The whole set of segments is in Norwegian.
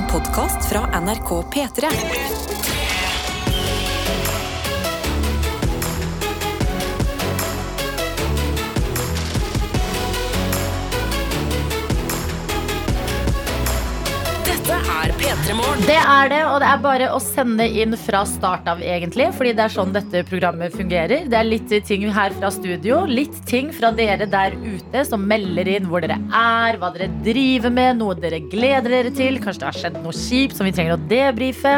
En podkast fra NRK P3. Dette er P3 Morgen. Det er det, og det er bare å sende inn fra start av, egentlig. Fordi det er sånn dette programmet fungerer. Det er litt ting her fra studio, litt ting fra dere der ute som melder inn hvor dere er, hva dere driver med, noe dere gleder dere til. Kanskje det har skjedd noe kjipt som vi trenger å debrife.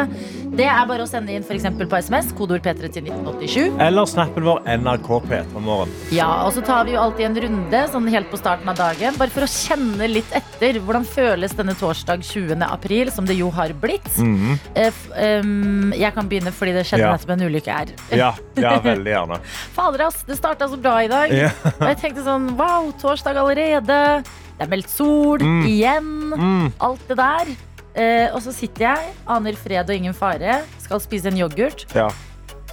Det er bare å sende inn f.eks. på SMS, kodeord P3 til 1987. Eller snappen vår NRK P3morgen. Ja, og så tar vi jo alltid en runde sånn helt på starten av dagen, bare for å kjenne litt etter. Hvordan føles denne torsdag 20. april, som det jo har blitt? Eh, f- um, jeg kan begynne fordi det skjedde Ja. nettopp en ulykke her. Ja, ja, veldig gjerne. Fader, ass, det starta så bra i dag. Ja. Og jeg tenkte sånn, wow, torsdag allerede. Det er meldt sol, igjen. Mm. Alt det der. Uh, og så sitter jeg, aner fred og ingen fare, skal spise en yoghurt. Ja,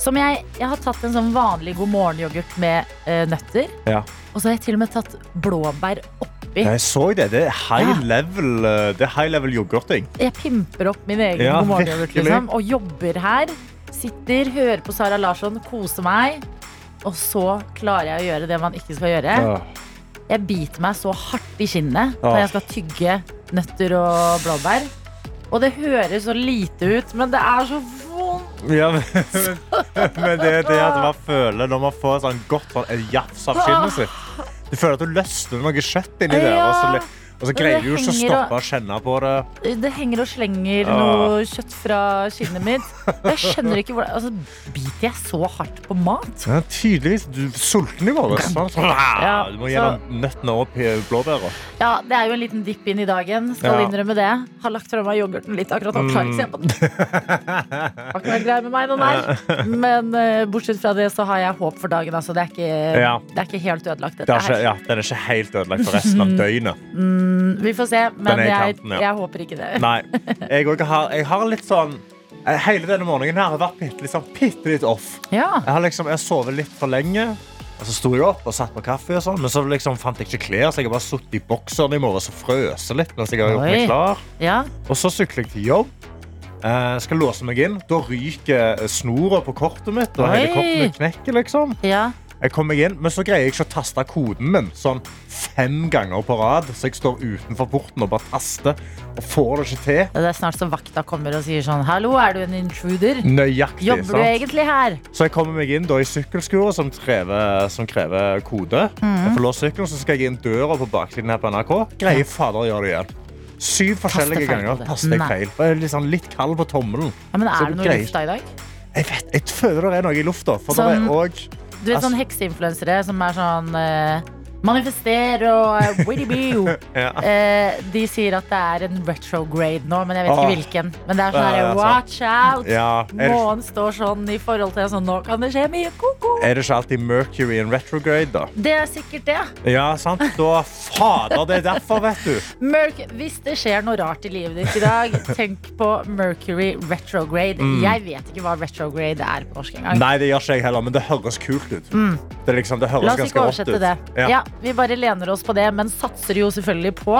Som jeg, jeg har tatt en sånn vanlig god morgen-yoghurt med uh, nøtter. ja. Og så har jeg til og med tatt blåbær oppi. Jeg så det. Det er high Ja. level, eh, det er high level yoghurting. Jeg pimper opp min egen Ja, god morgen-yoghurt liksom, og jobber her. Sitter, hører på Sara Larsson, koser meg. Og så klarer jeg å gjøre det man ikke skal gjøre. Jeg biter meg så hardt i kinnet Ja. når jeg skal tygge nøtter og blåbær. Og det høres så lite ut, men det er så vondt. Ja, men, men det er det at man føler når man får sånn godt sånn, en jafs av kinnet sitt. Du føler at du løsner noe kjøtt inni der, og så, Ja. Og så greier du ikke å stoppe og- kjenne på det. Det henger og slenger noe kjøtt fra kinnet mitt. Jeg skjønner ikke hvordan altså, Biter jeg så hardt på mat? Ja, tydeligvis. Du er sulten i morges. sant? Ja, Du må gjennom nøttene opp i blåbæra. Ja, det er jo en liten dipp inn i dagen. Skal Ja. innrømme det. Har lagt fra meg yoghurten litt akkurat nå. Klarer ikke se på den. Har ikke vært grei med meg, den der. Men uh, bortsett fra det, så har jeg håp for dagen. Altså. Det, er ikke, det er ikke helt ødelagt, Det dette er ikke, ja, den er ikke helt ødelagt for resten av døgnet. Vi får se, men jeg, kanten, ja. jeg håper ikke det. Nei. Jeg, har, jeg har litt sånn eh, Hele denne morgenen her har vært bitte sånn, litt off. Ja. Jeg har liksom, jeg har sovet litt for lenge. Og så sto jeg opp og satt på kaffe, og sånn, men så liksom fant jeg ikke klær. Så jeg har bare sittet i bokseren i morges og frøst litt. mens jeg har gjort meg klar. ja. Og så sykler jeg til jobb. Eh, skal låse meg inn. Da ryker snora på kortet mitt, og Oi. hele kortet mitt knekker. liksom. ja. Jeg kom meg inn, Men så greier jeg ikke å taste koden min sånn fem ganger på rad. Så jeg står utenfor porten og bare taster og får det ikke til. Det er snart så vakta kommer og sier sånn Hallo, er du en intruder? Nøyaktig. Jobber du egentlig her? Så jeg kommer meg inn da, i sykkelskuret som som krever kode. Mm. Jeg får låst sykkelen, så skal jeg inn døra på baksiden her på NRK. Greier fader å gjøre det igjen. Syv forskjellige ganger kode. jeg feil. Og jeg er sånn, litt kald på tommelen. Ja, men Er det noe i lufta i dag? Jeg vet, jeg føler det er noe i lufta. For Sånn- det er også, Du vet sånn hekseinfluensere som er sånn eh, Manifester og eh, witty boo. ja. Eh, de sier at det er en retrograde nå, men jeg vet ikke Åh. hvilken. Men det er sånn Ja, her, ja, watch out! Ja, er, det, Månen står sånn i forhold til sånn, nå kan det skje mye koko. er det ikke alltid Mercury in retrograde, da? Det er sikkert det. Ja, sant? Da fader, det er derfor, vet du. Merc hvis det skjer noe rart i livet ditt i dag, tenk på Mercury retrograde. Mm. Jeg vet ikke hva retrograde er på norsk engang. Nei, det gjør ikke jeg heller, men det høres kult ut. Det, er liksom, det høres Mm. La oss ganske ikke rått oversette ut. det. Ja. Vi bare lener oss på det, men satser jo selvfølgelig på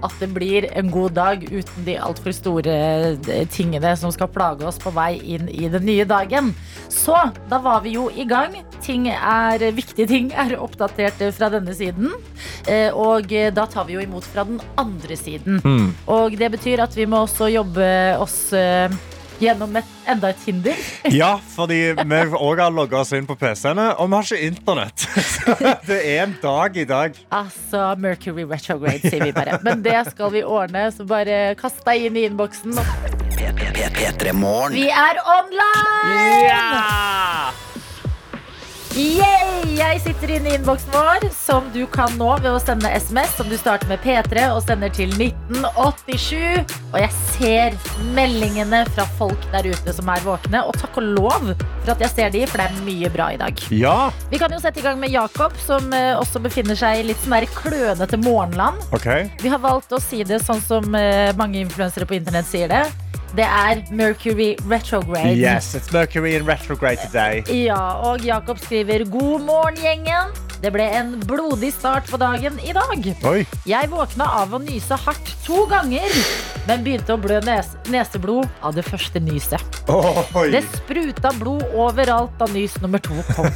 at det blir en god dag uten de altfor store eh, tingene som skal plage oss på vei inn i den nye dagen. Så da var vi jo i gang. Ting er, viktige ting er oppdatert fra denne siden. Eh, Og eh, da tar vi jo imot fra den andre siden. Mm. Og det betyr at vi må også jobbe oss gjennom et, enda et hinder. Ja, fordi vi òg har logga oss inn på PC-ene, og vi har ikke internett. Så det er en dag i dag. Altså Mercury retrograde, sier vi bare. Men det skal vi ordne, så bare kast deg inn i innboksen. Vi er online! Yay! Jeg sitter inne i innboksen vår, som du kan nå ved å sende SMS, som du starter med P3 og sender til 1987. Og jeg ser meldingene fra folk der ute som er våkne, og takk og lov for at jeg ser de, for det er mye bra i dag. Ja, Vi kan jo sette i gang med Jakob, som eh, også befinner seg i litt sånn der klønete morgenland. Okay. Vi har valgt å si det sånn som eh, mange influensere på internett sier det. Det er Mercury retrograde. Yes, it's Mercury in retrograde today. Ja, og Jakob skriver God morgen, gjengen. Det ble en blodig start på dagen i dag. Oi. Jeg våkna av å nyse hardt to ganger, men begynte å blø nes neseblod av det første nyset. Oi. Det spruta blod overalt da nys nummer to kom.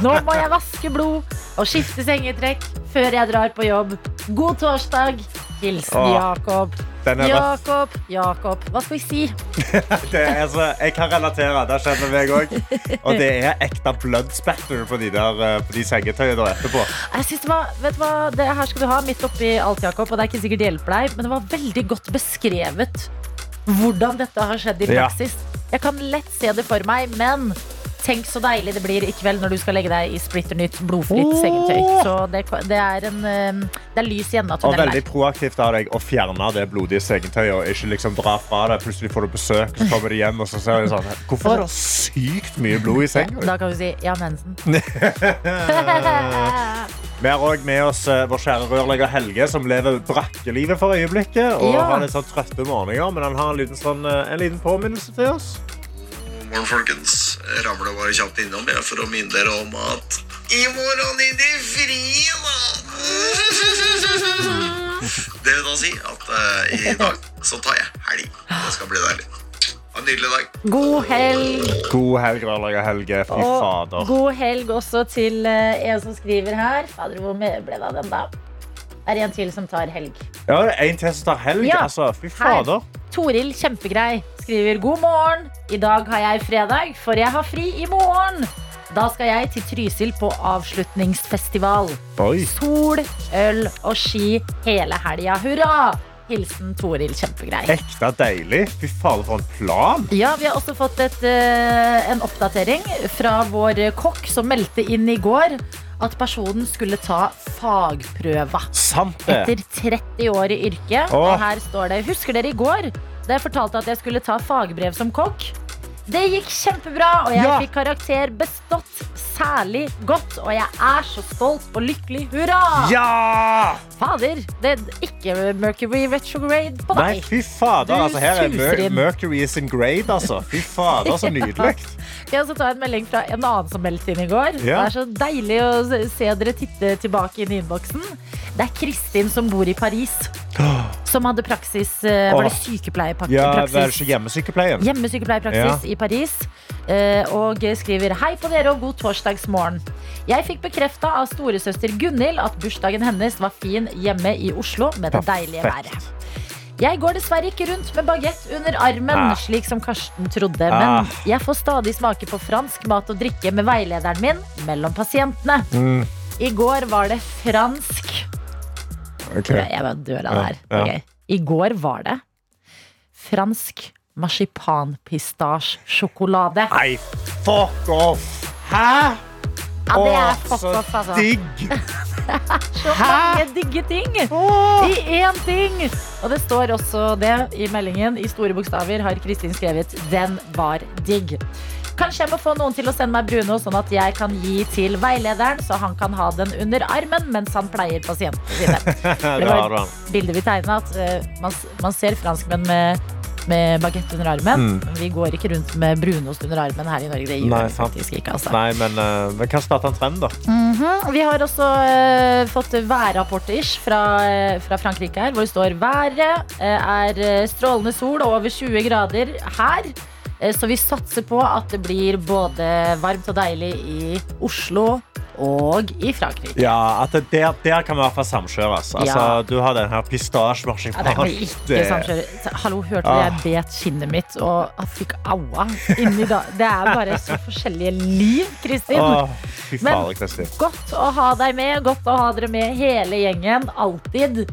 Nå må jeg vaske blod og skifte sengetrekk før jeg drar på jobb. God torsdag. Hilsen Åh, Jakob. Jakob, Jakob. Hva skal vi si? Det så, jeg kan relatere. Det har skjedd med meg òg. Og det er ekte blood spatter på de, der, eh, på de sengetøyene etterpå. Jeg synes det var, vet du hva, det her skal du ha midt oppi alt, Jakob. Og det er ikke sikkert det hjelper deg, men det var veldig godt beskrevet hvordan dette har skjedd i Ja. Jeg kan lett se det for meg, men tenk så deilig det blir i kveld når du skal legge deg i splitter nytt blodfritt oh! sengetøy. Så det, det, er en, eh, det er lys i enden av Og tunnelen veldig proaktivt av deg å fjerne det blodige sengetøyet. Og ikke liksom dra fra det. Plutselig får du besøk, så kommer de hjem, og så ser de sånn Hvorfor er det sykt mye blod i senga? Da kan vi si ja, mensen. Vi har òg med oss eh, vår kjære rørlegger Helge, som lever brakkelivet for øyeblikket. Og Ja. har litt sånn trøtte morgener, men han har en liten, sånn, eh, en liten påminnelse til oss. Morgen, folkens. Ramler bare kjapt innom jeg, for å minne dere om at i morgen er det fri, da! Det vil da si at uh, i dag så tar jeg helg. Det skal bli deilig. Ha en nydelig dag. God helg. God helg, rørlegger Helge. Fy Og fader. god helg også til eh, en som skriver her. Fader, hvor mye ble det av den, da? Er det en til som tar helg? Ja, det er en til som tar helg. Ja. Altså, fy fader. Toril Kjempegrei skriver god morgen. I dag har jeg fredag, for jeg har fri i morgen. Da skal jeg til Trysil på avslutningsfestival. Oi. Sol, øl og ski hele helga. Hurra! Hilsen Toril Kjempegrei. Ekte deilig. Fy fader, for en plan. Ja, Vi har også fått et, eh, en oppdatering fra vår kokk som meldte inn i går at personen skulle ta fagprøva. Sant det. Etter 30 år i yrket. Og her står det Husker dere i går da jeg fortalte at jeg skulle ta fagbrev som kokk? Det gikk kjempebra, og jeg Ja. fikk karakter bestått særlig godt. Og jeg er så stolt og lykkelig. Hurra! Ja! Fader, det er ikke Mercury retrograde på Nei, deg. fy fader. Altså, her er Mer. Mercury is in grade, altså. Fy fader, så nydelig. Jeg også ta en melding fra en annen som meldte inn i går. Ja. Det er så deilig å se- dere titte tilbake inn i innboksen. Det er Kristin som bor i Paris. Som hadde praksis eh, Var det sykepleierpraksis? Ja, det er ikke hjemmesykepleien. Hjemmesykepleierpraksis i Paris. eh, Og skriver Hei på dere og god torsdagsmorgen. Jeg fikk bekrefta av storesøster Gunhild at bursdagen hennes var fin hjemme i Oslo med det deilige været. Jeg går dessverre ikke rundt med bagett under armen, Ah. slik som Karsten trodde. Ah. Men jeg får stadig smake på fransk mat og drikke med veilederen min mellom pasientene. Mm, I går var det fransk okay. Jeg bare dør av det her. Ja. I går var det fransk marsipanpistasjesjokolade. Nei, fuck off! Hæ? Ja, det er fuck off, altså. digg! Så mange digge ting i én ting. Og det står også det i meldingen. I store bokstaver har Kristin skrevet 'Den var digg'. Kanskje jeg må få noen til å sende meg Bruno, sånn at jeg kan gi til veilederen, så han kan ha den under armen mens han pleier pasientene sine. Det var et bilde vi tegna at eh, man, man ser franskmenn med, med bagett under armen. Mm. Vi går ikke rundt med brunost under armen her i Norge. Det gjør Nei, vi faktisk ikke. Altså. Nei, men uh, vi kan starte en trend, da. Mhm. Vi har også uh, fått værrapporter fra, eh, fra Frankrike her, hvor det står været eh, er eh, strålende sol og over 20 grader her. Eh, så vi satser på at det blir både varmt og deilig i Oslo og i Frankrike. Ja, at det, der, der kan vi i hvert fall samkjøres. Altså, Ja. Du har den her Ja, ikke samkjøre. Hallo, hørte du jeg Ah. bet kinnet mitt og fikk aua inni da. Det er bare så forskjellige liv, Kristin. Fy Men- Kristin. Godt å ha deg med. Godt å ha dere med hele gjengen. Alltid.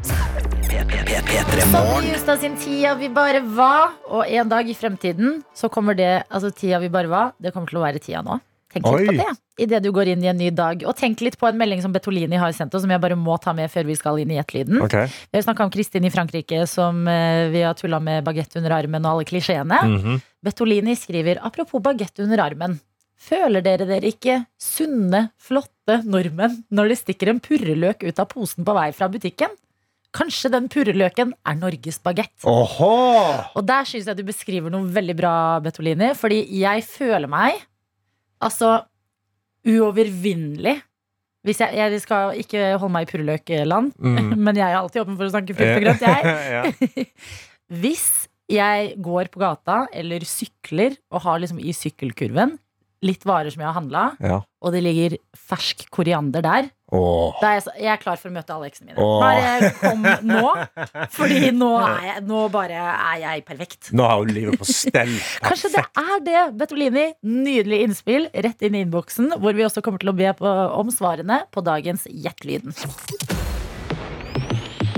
Som Justad sin Tida vi bare var. Og en dag i fremtiden så kommer det Altså tida vi bare var, det kommer til å være tida nå. Tenk litt Oi. på det idet du går inn i en ny dag. Og tenk litt på en melding som Betolini har sendt oss, som jeg bare må ta med før vi skal inn i Jetlyden. Okay. Vi har snakka om Kristin i Frankrike som eh, vi har tulla med bagett under armen og alle klisjeene. Mhm. Betolini skriver apropos bagett under armen. Føler dere dere ikke sunne, flotte nordmenn når det stikker en purreløk ut av posen på vei fra butikken? Kanskje den purreløken er Norges bagett. Og der syns jeg du beskriver noe veldig bra, Betolini. Fordi jeg føler meg altså uovervinnelig. Hvis jeg, jeg skal ikke holde meg i purreløkland, Mm. men jeg er alltid åpen for å snakke frukt og grønt, jeg. hvis jeg går på gata eller sykler og har liksom i sykkelkurven litt varer som jeg har handla, Ja. og det ligger fersk koriander der, Åh. da er jeg, så, jeg er klar for å møte alle eksene mine. Oh. Bare kom nå, fordi nå, er jeg, nå bare er jeg perfekt. Nå har hun livet på stell. Kanskje det er det, Bettolini. Nydelig innspill rett inn i innboksen, hvor vi også kommer til å be på, om svarene på dagens Hjertelyden.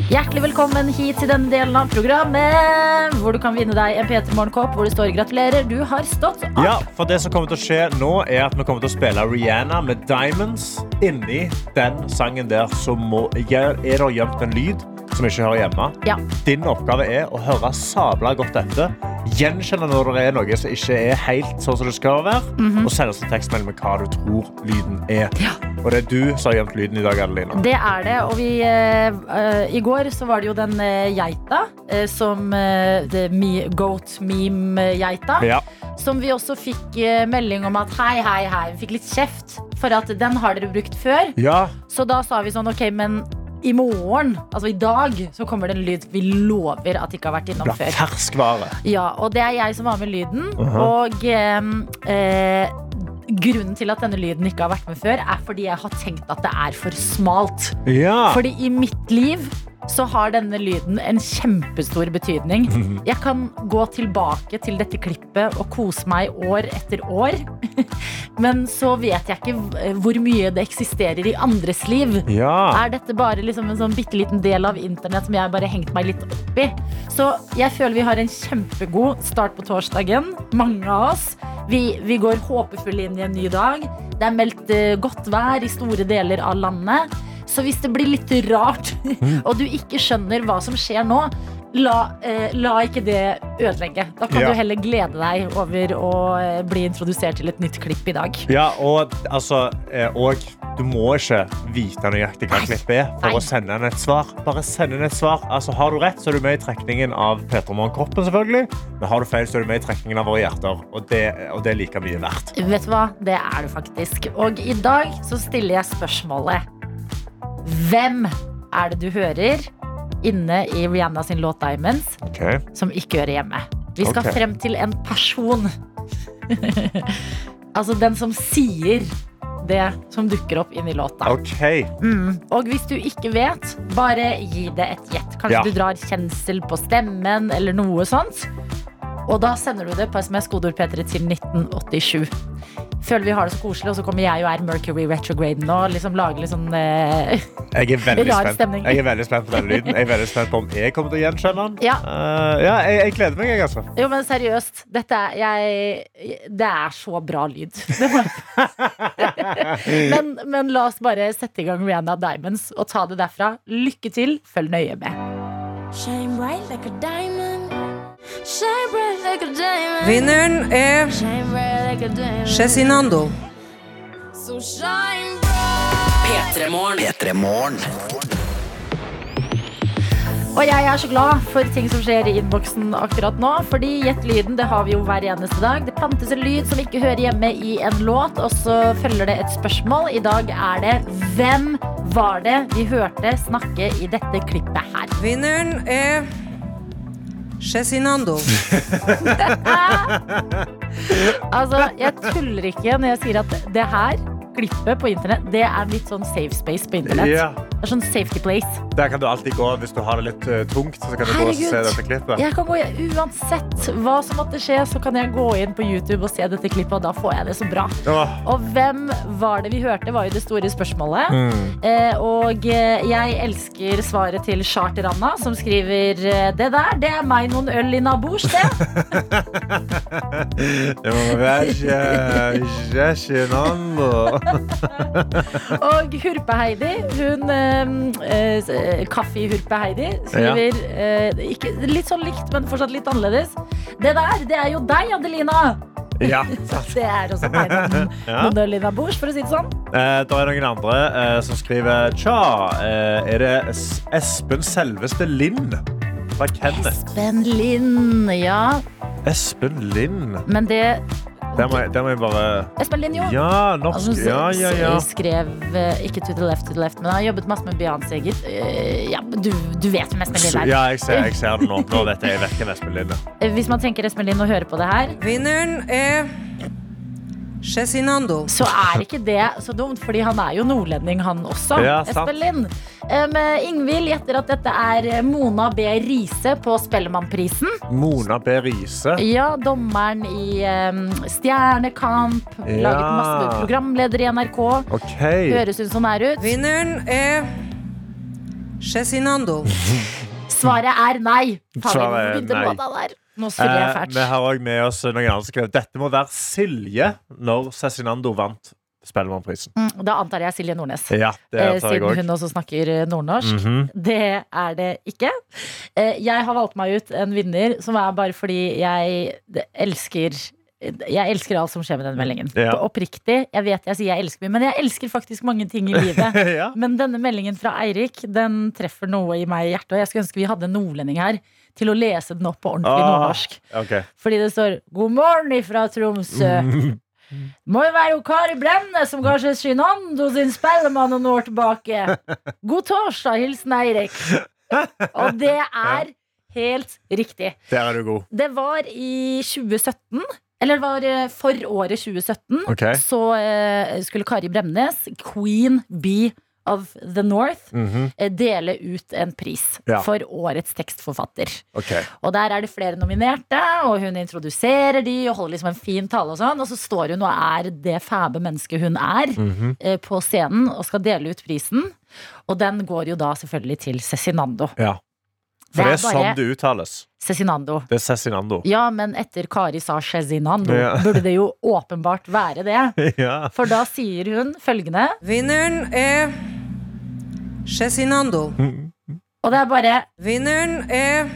Hjertelig velkommen hit til denne delen av programmet, hvor du kan vinne deg en P3 Morgenkopp hvor det står 'Gratulerer, du har stått opp'. Ja, for det som kommer til å skje nå er at Vi kommer til å spille Rihanna med Diamonds. Inni den sangen der så må, er det gjemt en lyd som ikke hører hjemme. Ja. Din oppgave er å høre sabla godt etter. Gjenkjenne når det er noe som ikke er helt sånn som det skal være. Og sende oss en tekstmelding med hva du tror lyden er. Ja. Og det er du som har gjemt lyden i dag, Adelina. Det er det, og vi uh, I går så var det jo den eh, geita eh, som eh, me, Goat meme-geita. Ja. Som vi også fikk melding om at hei, hei, hei. Vi fikk litt kjeft for at den har dere brukt før. ja. Så da sa vi sånn, ok, men i morgen, altså i dag, så kommer det en lyd vi lover at ikke har vært innom før. ferskvare. Ja, og det er jeg som har med lyden. Mhm. Og eh, eh, grunnen til at denne lyden ikke har vært med før, er fordi jeg har tenkt at det er for smalt. Ja. Fordi i mitt liv så har denne lyden en kjempestor betydning. Jeg kan gå tilbake til dette klippet og kose meg år etter år. Men så vet jeg ikke hvor mye det eksisterer i andres liv. ja. Er dette bare liksom en sånn bitte liten del av internett som jeg bare hengt meg litt opp i? Så jeg føler vi har en kjempegod start på torsdagen, mange av oss. Vi, vi går håpefulle inn i en ny dag. Det er meldt eh, godt vær i store deler av landet. Så hvis det blir litt rart, og du ikke skjønner hva som skjer nå, la, eh, la ikke det ødelegge. Da kan Ja. du heller glede deg over å eh, bli introdusert til et nytt klipp i dag. Ja, og altså eh, Og du må ikke vite nøyaktig hva klippet er for Nei. å sende inn et svar. Bare send inn et svar. Altså, har du rett, så er du med i trekningen av Peter Morgen-kroppen, selvfølgelig. Men har du feil, så er du med i trekningen av våre hjerter. Og det, og det er like mye verdt. Vet du hva? Det er du faktisk. Og i dag så stiller jeg spørsmålet Hvem er det du hører inne i Rihanna sin låt 'Diamonds' okay. som ikke hører hjemme? Vi skal okay. frem til en person. altså den som sier det som dukker opp inni låta. Okay. Mm. Og hvis du ikke vet, bare gi det et gjett. Kanskje Ja. du drar kjensel på stemmen eller noe sånt. Og da sender du det på SMS kodeord P3 til 1987. Føler vi har det så koselig, og så kommer jeg og er Mercury retrograde nå. Liksom lager litt sånn eh, Jeg er veldig Rar spent. stemning. Jeg er veldig spent på denne lyden. Jeg er veldig spent på om jeg kommer til å gjenkjenne den. Ja. uh, ja jeg, jeg gleder meg, jeg, altså. Jo, men seriøst. Dette er jeg Det er så bra lyd. Men, men la oss bare sette i gang Rihanna Diamonds og ta det derfra. Lykke til. Følg nøye med. Shine bright like a diamond. Vinneren er. Cezinando. So shine bright. P3 Morgen. Og jeg er så glad for ting som skjer i innboksen akkurat nå. Fordi gjett lyden, det har vi jo hver eneste dag. Det plantes en lyd som ikke hører hjemme i en låt, og så følger det et spørsmål. I dag er det hvem var det vi hørte snakke i dette klippet her? Vinneren er Cezinando. Altså, jeg tuller ikke når jeg sier at det her klippet på internett, det er litt sånn safe space på internett. Ja. Det er sånn safety place. Der kan du alltid gå hvis du har det litt eh, tungt. Så kan du gå og se Herregud. dette klippet. Jeg kan gå, Uansett hva som måtte skje, så kan jeg gå inn på YouTube og se dette klippet, og da får jeg det så bra. Åh. Og hvem var det vi hørte, var jo det store spørsmålet. Mm. Eh, og eh, jeg elsker svaret til Charter-Anna, som skriver eh, Det der, det er meg noen øl i naboers, det. Det må være Cezinando. og Hurpe-Heidi, hun eh, eh, Kaffe-Hurpe-Heidi, skriver eh, ikke, litt sånn likt, men fortsatt litt annerledes. Det der, det er jo deg, Adelina! Ja. Det er også meg noen øl for å si det sånn. Eh, det er noen andre eh, som skriver Tja, eh, er det Espen selveste Lind? Fra Kenneth. Ben Lind, ja. Espen Lind. Men det Der må, må jeg bare jo. Ja, norsk. Altså, Ja, ja, ja. Skrev eh, ikke to the left, to the left, men han har jobbet masse med Beyoncé, gitt. Eh, Ja, du, du vet hvem Espen Lind er. Ja, jeg ser, jeg ser det nå. Nå vet jeg, jeg vet hvem Espen Lind er. Eh, Hvis man tenker Espen Lind og hører på det her, Vinneren er. Så er ikke det så dumt, fordi han er jo nordlending, han også. Ja, Lind. Um, Ingvild gjetter at dette er Mona B. Riise på Spellemannprisen. Mona B. Riise. Ja, dommeren i um, Stjernekamp. Ja. Laget masse programleder i NRK. Okay. Høres hun sånn her ut? Vinneren er Cezinando. Svaret er nei. Faen, Svaret er nei. Nå jeg Eh, vi har òg med oss noen andre som skrev dette må være Silje når Cezinando vant Spellemannprisen. Mm, Da antar jeg Silje Nordnes. Ja, det Eh, jeg siden òg. hun også snakker nordnorsk. nordnorsk. -hmm. Det er det ikke. Eh, Jeg har valgt meg ut en vinner som er bare fordi jeg elsker jeg elsker alt som skjer med den meldingen. Ja. Oppriktig. Jeg vet jeg sier jeg elsker mye, men jeg elsker faktisk mange ting i livet. ja. Men denne meldingen fra Eirik Den treffer noe i meg i hjertet. Og jeg skulle ønske vi hadde en nordlending her til å lese den opp på ordentlig Ah. nordnorsk. Okay. Fordi det står 'God morgen ifra Tromsø'. Må jo være Kari Brenne som kanskje Shinando sin spellemann noen år tilbake. God torsdag, hilsen Eirik. Og det er helt riktig. Der er du god. Det var i 2017. Eller det var eh, for året 2017. Okay. Så eh, skulle Kari Bremnes, queen bee of the North, mm -hmm. dele ut en pris Ja. for årets tekstforfatter. Okay. Og der er det flere nominerte, og hun introduserer de og holder liksom en fin tale og sånn. Og så står hun og er det fæbe mennesket hun er mm -hmm. på scenen og skal dele ut prisen. Og den går jo da selvfølgelig til Cezinando. Ja. For det er bare sånn det uttales. Cezinando. Det er Cezinando. Ja, men etter Kari sa Cezinando, Ja. burde det jo åpenbart være det. Ja. For da sier hun følgende, Vinneren er Cezinando. og det er bare Vinneren er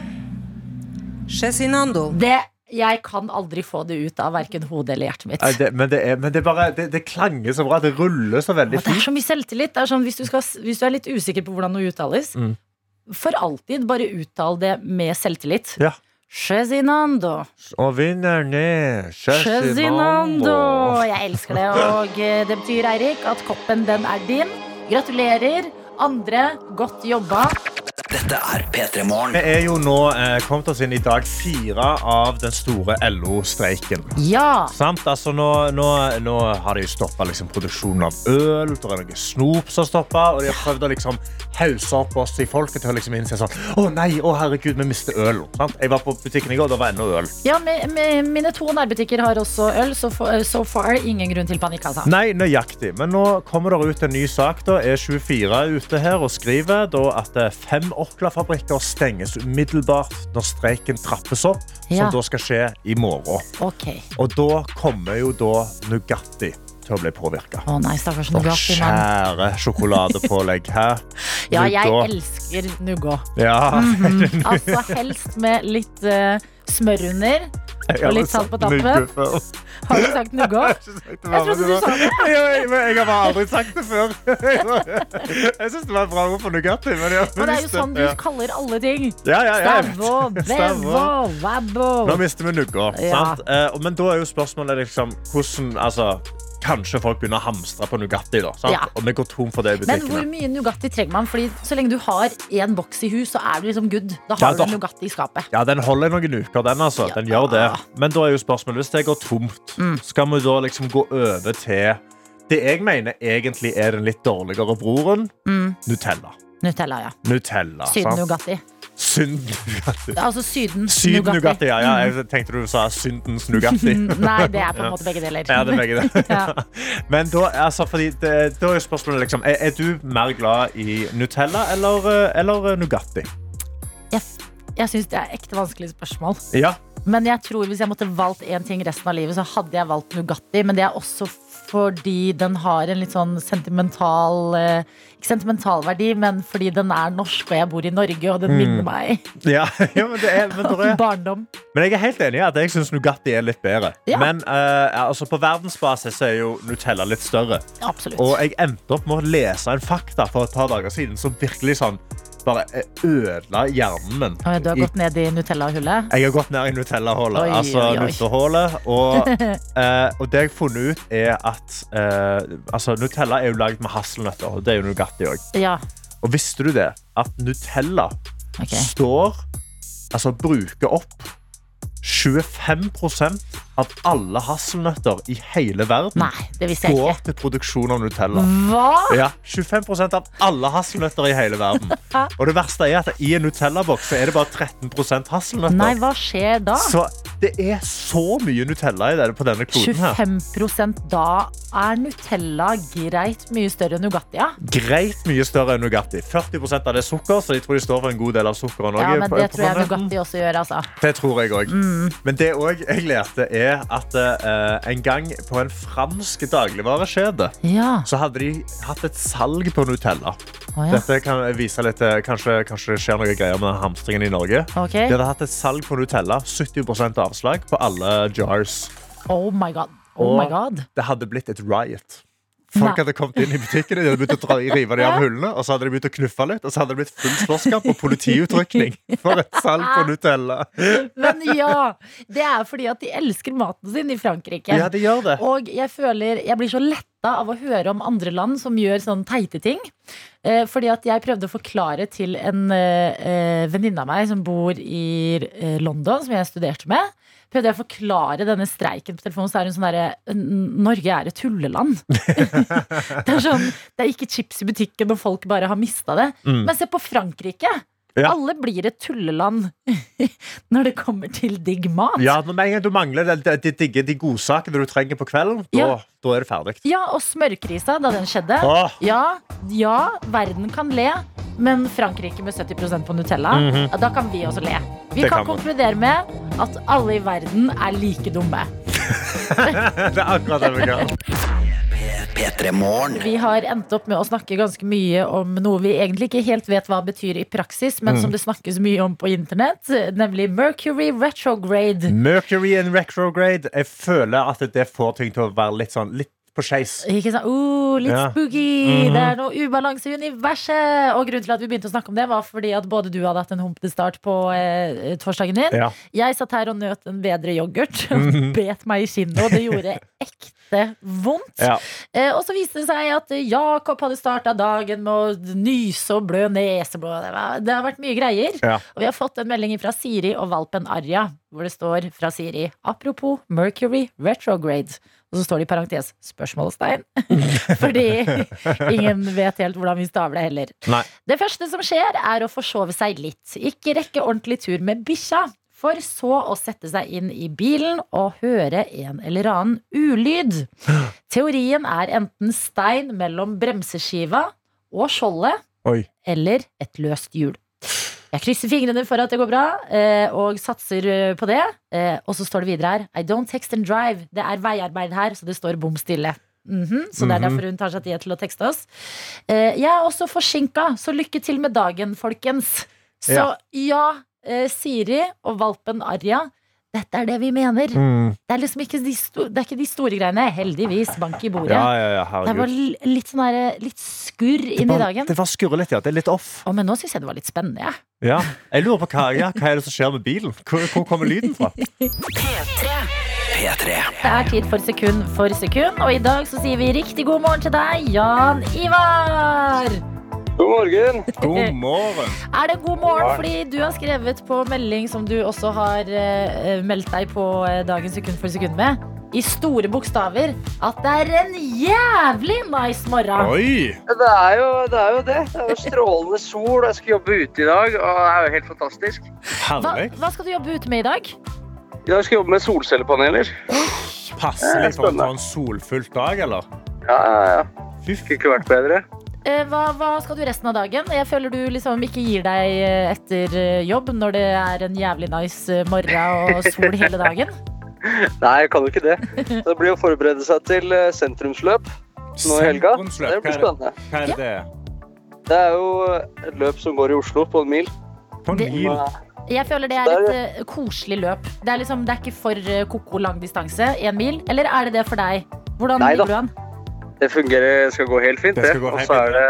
Cezinando. det Jeg kan aldri få det ut av verken hodet eller hjertet mitt. Nei, det, men det, er, men det, er bare, det, det klanger så bra. Det ruller så veldig fint det er så mye selvtillit. Det er sånn, hvis, du skal, hvis du er litt usikker på hvordan noe uttales, Mm. For alltid bare uttale det med selvtillit. Ja. Chezinando. Og vinneren er Chezinando. Jeg elsker det. Og eh, det betyr, Eirik, at koppen, den er din. Gratulerer. Andre, godt jobba. Dette er P3 Morgen. Vi er jo nå eh, kommet oss inn i dag fire av den store LO-streiken. Ja. Sant? Altså, nå, nå, nå har de stoppa liksom, produksjonen av øl. Det er noe snop som stopper, og de har prøvd å liksom, hause opp oss i folket til å liksom, innse sånn Å nei, å herregud, vi mister øl. Sant? Jeg var på butikken i går, det var ennå øl. ja med, med, mine to nærbutikker har også øl, så for, so far ingen grunn til panikk, altså. Nei, nøyaktig. Men nå kommer det ut en ny sak. da. E24 er ute her og skriver da at fem Orkla-fabrikker stenges umiddelbart når streiken trappes opp, Ja. som da skal skje i morgen. Ok. Og da kommer jo da Nugatti til å bli påvirka. Å nei, stakkars Nugatti, mann. skjære sjokoladepålegg her. Ja, jeg elsker Nugå. Ja. Mhm. Altså helst med litt uh, smør under. Har litt salt på tappen. Har du sagt Nugga? Jeg trodde du sa det. Jeg, jeg har bare aldri sagt det før. Jeg syns det var et bra ord for Nugatti. Men men det er jo sånn du kaller alle ting. Ja, ja, ja. Stavå, bevo, vabbo. Nå mister vi nugga. Eh, og- men da er jo spørsmålet liksom hvordan altså, Kanskje folk begynner å hamstre på Nugatti. da sant? Ja. Og vi går tom for det i Men hvor mye Nugatti trenger man? Fordi Så lenge du har én boks i hus, så er du liksom good. Da Ja, har da. du Nugatti i skapet. Ja, Den holder noen uker, den. altså. Ja. Den gjør det. Men da er jo spørsmålet, hvis det går tomt, Mm. skal vi da liksom gå over til det jeg mener egentlig er den litt dårligere broren? Mm. Nutella. Nutella, ja. Nutella, Syden sant? Nugatti. Synd Nugatti. Altså Syden, Syden Nugatti. Ja, ja. Jeg tenkte du sa syndens Nugatti. Nei, det er på en måte begge deler. Ja, det er begge deler. Ja. Men da, altså, fordi det, da er spørsmålet liksom, er, er du mer glad i Nutella eller, eh, eller Nugatti? Jeg, jeg syns det er ekte vanskelig spørsmål. Ja. Men jeg tror hvis jeg måtte valgt én ting resten av livet, så hadde jeg valgt Nugatti. Men det er også fordi den har en litt sånn sentimental eh, Ikke sentimental verdi, men fordi den er norsk, og jeg bor i Norge, og den minner meg Ja, ja, men, det er, men, det er, barndom. men jeg er helt enig i at jeg syns Nugatti er litt bedre. Ja. Men uh, altså, på verdensbasis er jo Nutella litt større. Absolutt. Og jeg endte opp med å lese en fakta for et par dager siden som virkelig sånn bare ødela hjernen min. Oi, du har gått ned i Nutella-hullet? Jeg har gått ned i Nutella-hullet. Altså oi. Og, eh, og det jeg har funnet ut, er at eh, altså, Nutella er jo lagd med hasselnøtter. Og det er jo Nugatti òg. Ja. Og visste du det? At Nutella okay. står Altså bruker opp 25 av alle hasselnøtter i hele verden Nei, det visste jeg går til produksjon av Nutella. Hva? Ja, 25% av alle hasselnøtter i hele verden. Og det verste er at i en Nutella-boks er det bare 13 hasselnøtter. Nei, hva skjer da? Så det er så mye Nutella i det på denne kloden her. 25% da er Nutella greit mye større enn Nugatti, ja? Greit mye større enn Nugatti. 40% av det er sukker, så jeg tror de står for en god del av sukkeret. Ja, men det tror jeg. Nugatti også gjør, altså. Det tror jeg òg. Mm. Men det òg jeg lærte, er at uh, en gang på en fransk dagligvarekjede Ja. så hadde de hatt et salg på Nutella. Oh, ja. Dette kan vise litt eh, Kanskje, kanskje det skjer noe greier med hamstringen i Norge. Ok. De hadde hatt et salg på Nutella. 70 avslag på alle jars. Oh my god. Oh my god. Det hadde blitt et riot. Folk Nei. hadde kommet inn i butikken de hadde begynt å dra, rive de av hullene, og så hadde de begynt å knuffe litt, og så hadde det blitt full slåsskamp og politiutrykning for et salg på Nutella. Men ja, det er fordi at de elsker maten sin i Frankrike. Ja, de gjør det. Og jeg føler Jeg blir så letta av å høre om andre land som gjør sånn teite ting. Eh, fordi at jeg prøvde å forklare til en eh, eh, venninne av meg som bor i London, som jeg studerte med. Prøvde jeg å forklare denne streiken på telefonen, så er hun sånn derre Norge er et tulleland. det er sånn Det er ikke chips i butikken når folk bare har mista det. Mm. Men se på Frankrike. Ja. Alle blir et tulleland når det kommer til digg mat. Ja, med en gang du mangler de, de, de, de godsakene du trenger på kvelden, da, Ja. da er det ferdig. Ja, og smørkrisa da den skjedde. Åh, Ja, ja, verden kan le, men Frankrike med 70% på Nutella, mm -hmm. da kan vi også le. Vi Det kan, kan konkludere med at alle i verden er like dumme. det er akkurat det vi kan. P3 Vi har endt opp med å snakke ganske mye om noe vi egentlig ikke helt vet hva betyr i praksis, men Mm. som det snakkes mye om på internett, nemlig Mercury retrograde. Mercury and retrograde. Jeg føler at det får ting til å være litt sånn litt på skeis. Ikke sant? Oh, litt Ja. spooky. Mhm. Det er noe ubalanse i universet. Og grunnen til at vi begynte å snakke om det, var fordi at både du hadde hatt en humpete start på eh, torsdagen din. Ja. Jeg satt her og nøt en bedre yoghurt Mhm. bet meg i kinnet, og det gjorde ekte vondt. Ja. Eh, og så viste det seg at Jakob hadde starta dagen med å nyse og blø neseblod. Det, var- det har vært mye greier. Ja. Og vi har fått en melding fra Siri og valpen Arja, hvor det står fra Siri apropos Mercury retrograde. Og så står det i parentes spørsmålstegn. Fordi ingen vet helt hvordan vi staver det heller. Nei. Det første som skjer, er å forsove seg litt. Ikke rekke ordentlig tur med bikkja. For så å sette seg inn i bilen og høre en eller annen ulyd. Teorien er enten stein mellom bremseskiva og skjoldet Oi. eller et løst hjul. Jeg krysser fingrene for at det går bra, eh, og satser eh, på det. Eh, Og så står det videre her I don't text and drive. Det er veiarbeid her, så det står bom stille. Mhm, Så det er Mhm. derfor hun tar seg tid til å tekste oss. Eh, Jeg er også forsinka, så lykke til med dagen, folkens. Så Ja. Siri og valpen Arja, dette er det vi mener. Mm. Det er liksom ikke de, sto det er ikke de store greiene. Heldigvis. Bank i bordet. Ja, ja, ja, Det var litt sånn der, litt skurr inn i dagen. det var skurre litt, ja. Det er litt off. Å, men nå syns jeg det var litt spennende. jeg. Ja. Jeg lurer på hva, ja, hva er det som skjer med bilen? Hvor, hvor kommer lyden fra? P3. Det er tid for sekund for sekund, og i dag så sier vi riktig god morgen til deg, Jan Ivar. God morgen. God morgen. Er det god morgen fordi du har skrevet på melding som du også har eh, meldt deg på dagen sekund for sekund med, i store bokstaver, at det er en jævlig nice morgen. Oi! Det er, jo, det er jo det. Det er jo strålende sol. Jeg skal jobbe ute i dag, og det er jo helt fantastisk. Hva, hva skal du jobbe ute med i dag? I dag skal jeg jobbe med solcellepaneler. Passelig for å ta en solfylt dag, eller? Ja, ja, ja. Fy Skulle ikke vært bedre. Eh, Hva, hva skal du resten av dagen? Jeg føler du liksom ikke gir deg eh, etter eh, jobb når det er en jævlig nice morgen og sol hele dagen. Nei, jeg kan jo ikke det. Det blir å forberede seg til sentrumsløp nå i helga. Det blir spennende. Hva er det? Det er jo et løp som går i Oslo på en mil. På en Det- mil? Jeg føler det er et uh, koselig løp. Det er, liksom, det er ikke for eh, koko lang distanse, én mil. Eller er det det for deg? Hvordan Nei da. ligger du an? Det fungerer, skal gå helt fint, Det det. Og så er det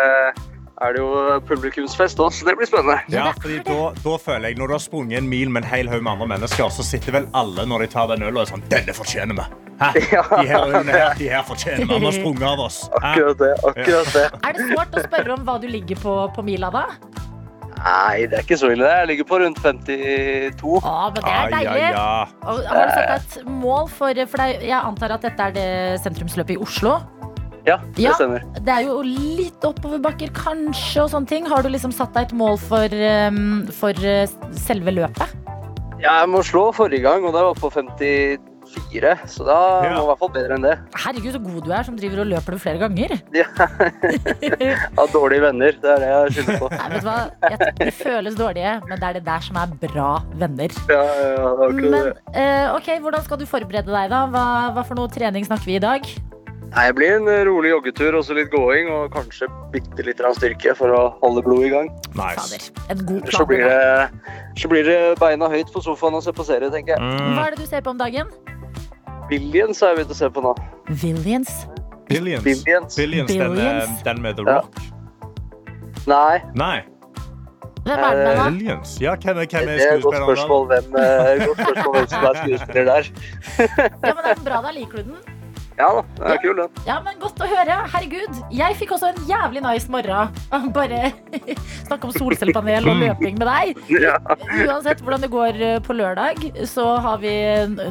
er det jo publikumsfest òg, så det blir spennende. Ja, fordi da, da føler jeg, Når du har sprunget en mil med en hel haug med andre mennesker, så sitter vel alle når de tar den ølen og er sånn Denne fortjener vi! Hæ? Ja. De her ølene her, de her fortjener vi. Han har sprunget av oss. Hæ? Akkurat det. akkurat det. Er det svårt å spørre om hva du ligger på på mila, da? Nei, det er ikke så ille. Jeg ligger på rundt 52. Å, men det er deilig. ja. Og har du satt deg et mål for For jeg antar at dette er det sentrumsløpet i Oslo? Ja, det Ja. stemmer. Det er jo litt oppoverbakker, kanskje, og sånne ting. Har du liksom satt deg et mål for, um, for uh, selve løpet? Jeg må slå forrige gang, og det var på 54, så da Ja. må jeg i hvert fall bedre enn det. Herregud, så god du er som driver og løper det flere ganger. Ja. Jeg har dårlige venner, det er det jeg skylder på. Nei, vet du hva? Jeg, de føles dårlige, men det er det der som er bra venner. Ja, ja, akkurat Men det. eh, ok, hvordan skal du forberede deg, da? Hva, hva for noe trening snakker vi i dag? Nei, det blir en eh, rolig joggetur, og så litt gåing, og kanskje bitte litt av styrke for å holde blodet i gang. Nice. Fader, en god Så blir det, så blir det beina høyt på sofaen og se på serie, tenker jeg. Mm. Hva er det du ser på om dagen? Billions har jeg begynt å se på nå. Billions? Billions. Billions. Billions, den, eh, Billions. den med The Ja. Rock. Nei, Nei. Hvem er det med, da? Billions. Ja, hvem, er- hvem det er er et godt spørsmål hvem, eh, godt spørsmål hvem som er skuespiller der. Ja, men er den bra, da? Liker du den? Ja da, det er kul, den. Ja, men Godt å høre. Herregud. Jeg fikk også en jævlig nice morgen. Bare snakke om solcellepanel og løping med deg. Ja. Uansett hvordan det går eh, på lørdag, så har vi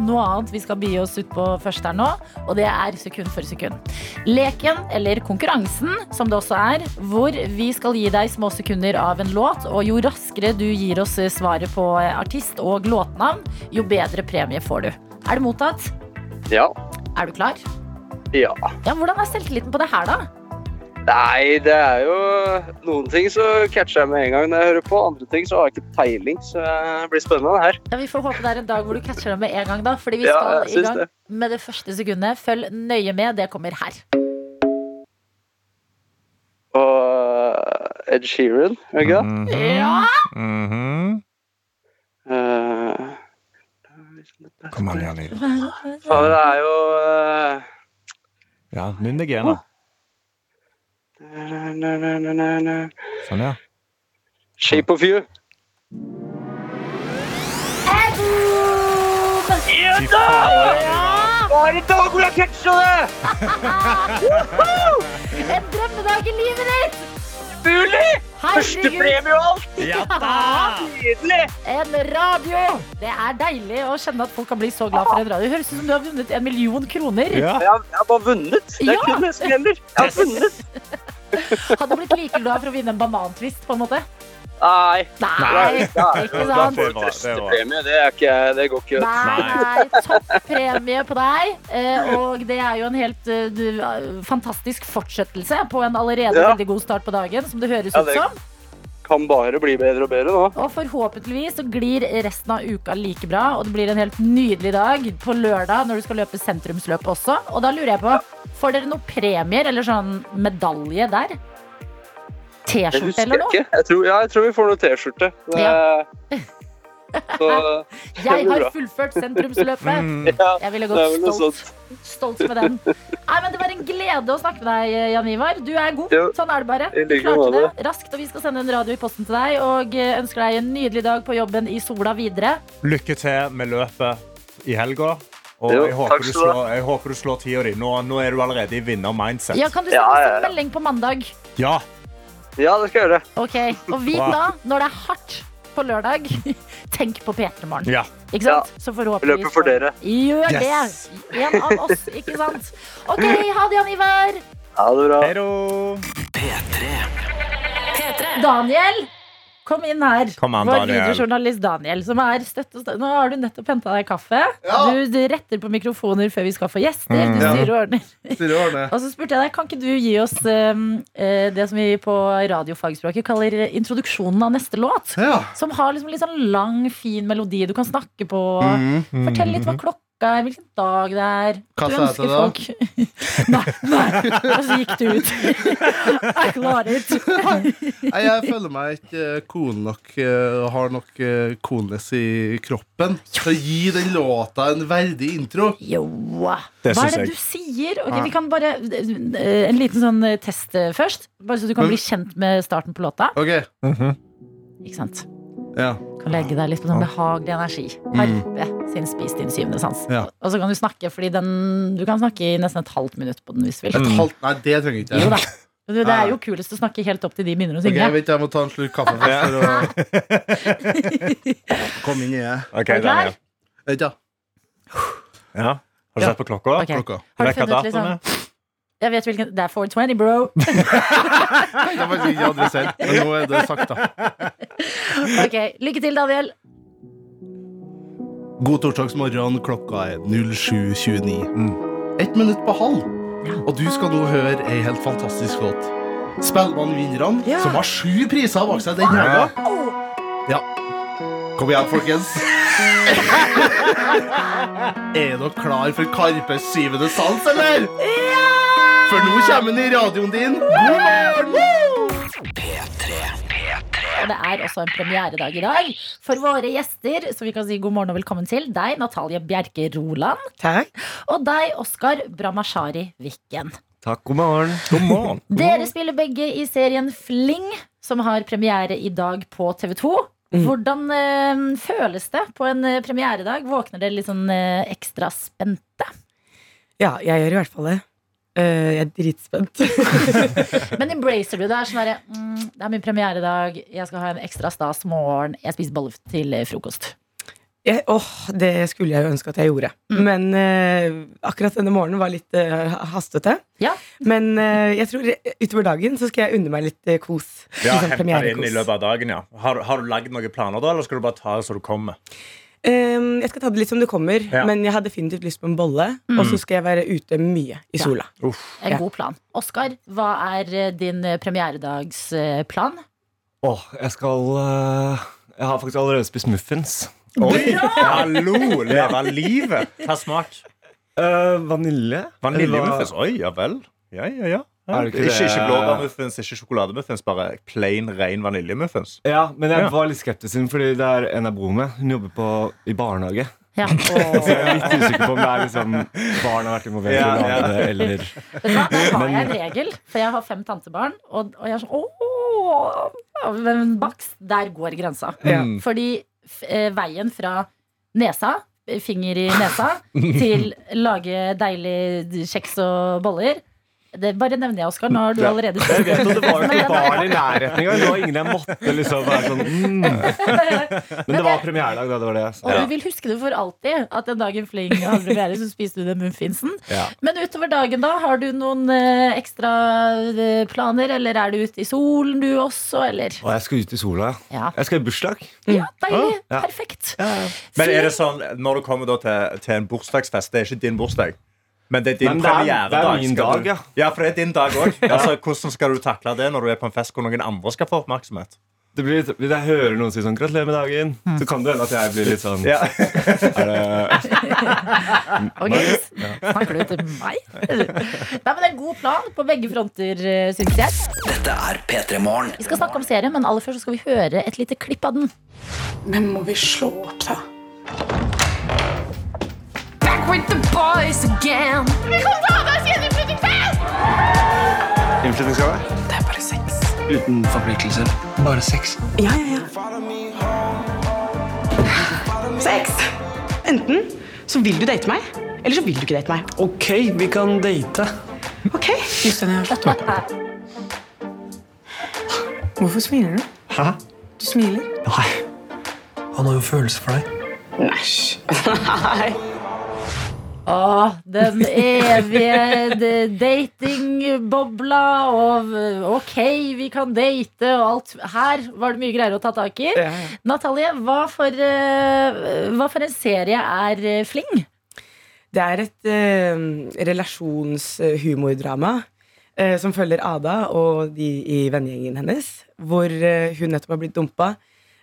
noe annet vi skal bi oss ut på først her nå. Og det er sekund for sekund. Leken, eller konkurransen, som det også er, hvor vi skal gi deg små sekunder av en låt. Og jo raskere du gir oss eh, svaret på eh, artist og låtnavn, jo bedre premie får du. Er det mottatt? Ja. Er du klar? Ja. Ja, Hvordan er selvtilliten på det her, da? Nei, det er jo Noen ting så catcher jeg med en gang når jeg hører på. Andre ting så har jeg ikke peiling, så det blir spennende det her. Ja, Vi får håpe det er en dag hvor du catcher deg med en gang, da. Fordi vi skal ja, i gang det. med det første sekundet. Følg nøye med. Det kommer her. Og Ed Sheeran, er det ikke det? Mhm. Ja! Mm -hmm. uh, Kom an, Jan faen, det er jo eh, Ja, nynn deg igjen, da. Sånn, ja. Shape of You. Fy faen. Bare dag hvor jeg catcha det! En drømmedag i livet ditt! Mulig! Førstepremie og alt! Ja da! Nydelig! en radio! Det er deilig å kjenne at folk kan bli så glad for en radio. Det høres ut som du har vunnet en million kroner. Ja. Jeg har, jeg har bare vunnet. Det er Ja. kun det som gjelder. Jeg har vunnet. Hadde du blitt like glad for å vinne en banantvist, på en måte? Nei. Nei, ikke sant? er bra. Det er det, er ikke, det går ikke. Nei, toppremie på deg. Eh, Og det er jo en helt eh, du, fantastisk fortsettelse på en allerede Ja. veldig god start på dagen, som det høres Ja, ut som. Kan bare bli bedre og bedre nå. Og forhåpentligvis så glir resten av uka like bra, og det blir en helt nydelig dag på lørdag når du skal løpe sentrumsløp også. Og da lurer jeg på, får dere noen premier eller sånn medalje der? Det T-skjorte eller noe? Jeg tror, ja, jeg tror vi får noe T-skjorte. Så Jeg har fullført sentrumsløpet. Mm. Jeg ville gått stolt, stolt med den. Nei, men Det var en glede å snakke med deg, Jan Ivar. Du er god. Sånn er det bare. Du klarte det raskt, og vi skal sende en radio i posten til deg. Og eh, ønsker deg en nydelig dag på jobben i sola videre. Lykke til med løpet i helga. Og jeg, håper du slår, jeg håper du slår tida di. Nå, nå er du allerede i vinner-mindset. Ja, Kan du sende oss en melding på mandag? Ja. Ja, det skal jeg gjøre. Ok, Og vit da, når det er hardt på lørdag, tenk på P3 Morgen. ja. Ikke sant? Så forhåpentligvis løper for dere. Gjør Yes. det! En av oss, ikke sant? OK, ha det, Jan Ivar. Ha det bra. Hei då. P3. Daniel, kom inn her. Kom an, Vår Daniel. videojournalist Daniel. Som er støtt og støtt. Nå har du nettopp henta deg kaffe. Du, du retter på mikrofoner før vi skal få gjester. Mm. Du Ja. styrer og ordner. Og så spurte jeg deg, Kan ikke du gi oss um, eh, det som vi på radiofagspråket kaller introduksjonen av neste låt? Ja. Som har liksom litt sånn lang, fin melodi du kan snakke på. Mhm. Fortell litt hva klokka klokka er, hvilken dag det er. Hva Du sa jeg ønsker til deg? folk- nei, nei. Og så gikk du ut. jeg klarer ikke. Nei, jeg føler meg ikke kone nok eh, og har nok kones i kroppen til å gi den låta en verdig intro. Jo. Det Hva er det du sier? Okay, Ja. Vi kan bare eh, En liten sånn eh, test eh, først. Bare så du kan bli kjent med starten på låta. Ok, Ikke sant? ja. Kan legge deg litt på sånn behagelig energi. Harpe sin Spis din syvende sans. Ja. Og så kan du snakke, fordi den Du kan snakke i nesten et halvt minutt på den hvis du vil. Et halvt Nei, det trenger ikke Jo jeg. da. Du, Det er jo kulest å snakke helt opp til de begynner å synge. jeg vet jeg må ta en slurk kaffe først for å komme inn i det. Okay, Er du klar? Vet du, Ja. Har du sett på klokka? Okay. klokka. Har du funnet ut liksom? Jeg vet hvilken Det er 420, bro. det faktisk ikke adressere, men nå er det sagt, da. Ok, Lykke til, Daniel. God torsdagsmorgen, klokka er 07.29. Ett minutt på halv. Og du skal nå høre ei helt fantastisk låt. Spellemannvinnerne, Ja. som har sju priser bak seg den helga. Ja. Kom igjen, folkens. er dere klar for Karpes syvende sans, eller? Ja! For nå kommer den i radioen din. God morgen! Det er også en premieredag i dag for våre gjester. som vi kan si god morgen og velkommen til deg, Natalie Bjerke Roland. Takk. Og deg, Oskar Bramashari Vikken. Takk, god morgen. God morgen. Dere spiller begge i serien Fling, som har premiere i dag på TV 2. Hvordan øh, føles det på en eh, premieredag? Våkner dere litt sånn øh, ekstra spente? Ja, jeg gjør i hvert fall det. Eh, jeg er dritspent. Men embracer du det? Er sånn der, mm, det er min premieredag, jeg skal ha en ekstra stas morgen, jeg spiser bolle til frokost. Jeg, åh, det skulle jeg jo ønske at jeg gjorde. Mm. Men eh, akkurat denne morgenen var litt eh, hastete. Ja. Men eh, jeg tror eh, utover dagen så skal jeg unne meg litt eh, kos. Ja, liksom, Hente inn i løpet av dagen, ja. Har, har du lagd noen planer, da, eller skal du bare ta det så du kommer? Ehm, jeg skal ta det litt som det kommer, Ja. men jeg har definitivt lyst på en bolle. Og så skal jeg være ute mye i Ja. sola. Uff. En god plan. Oskar, hva er eh, din eh, premieredagsplan? Åh, jeg skal uh, Jeg har faktisk allerede spist muffins. Oi! Hallo! Leve livet. Ta smak. Uh, vanilje? Vaniljemuffins. Oi, ja vel. Ja, ja, ja. Er det ikke ikke, blåbærmuffins, ikke sjokolademuffins, bare plain, ren vaniljemuffins. Ja, men jeg var litt skeptisk, fordi det er en jeg bor med. Hun jobber på, i barnehage. Ja. Så jeg er litt usikker på om det er liksom barn har vært involvert Ja, ja. eller Vet du hva, Der har jeg en regel, for jeg har fem tantebarn. Og, og jeg er sånn Åh, men Baks, der går grensa. Ja. Mm. Fordi f eh, veien fra nesa, finger i nesa, til lage deilig kjeks og boller det Bare nevner jeg, Oskar. Nå har du allerede Jeg vet at det var jo ikke barn i nærheten engang. Det var ingen jeg måtte liksom være sånn mm. Men det var premieredag, da. Det var det sa. Og du vil huske det for alltid at den dagen Fling hadde premiere, så spiste du den muffinsen. Ja. Men utover dagen, da? Har du noen eh, ekstra eh, planer? Eller er du ute i solen, du også? Eller? Å, jeg skal ut i sola. Ja, Jeg skal i bursdag. ja deilig. Perfekt. Men er det sånn, når du kommer da til, til en bursdagsfest, det er ikke din bursdag, men det er din er- premieredag. det er min dag, ja. Ja, for det er din dag òg. Altså, hvordan skal du takle det når du er på en fest hvor noen andre skal få oppmerksomhet? Det blir, litt- hvis jeg hører noen si sånn 'gratulerer med dagen', så kan det hende at jeg blir litt sånn Ja. er det, Ok, Snakker du til meg? Nei, men Det er en god plan på begge fronter, eh, syns jeg. Dette er P3 Morgen. Vi skal snakke om serien, men aller først så skal vi høre et lite klipp av den. Men må vi slå opp, da? With the boys again. Innflyttingsgave? Det er bare sex. Uten forpliktelser. Bare sex. Ja, ja, ja. Sex! Enten så vil du date meg, eller så vil du ikke date meg. Ok, vi kan date. Ok? Jostein, jeg har slått opp. Hvorfor smiler du? Hæ? Du smiler. Nei. Han har jo følelser for deg. Næsj. Nei. Åh, den evige datingbobla og ok, vi kan date og alt. Her var det mye greier å ta tak i. Ja. Natalie, hva for, eh, hva for en serie er eh, Fling? Det er et eh, relasjonshumordrama eh, som følger Ada og de i vennegjengen hennes, hvor eh, hun nettopp har blitt dumpa.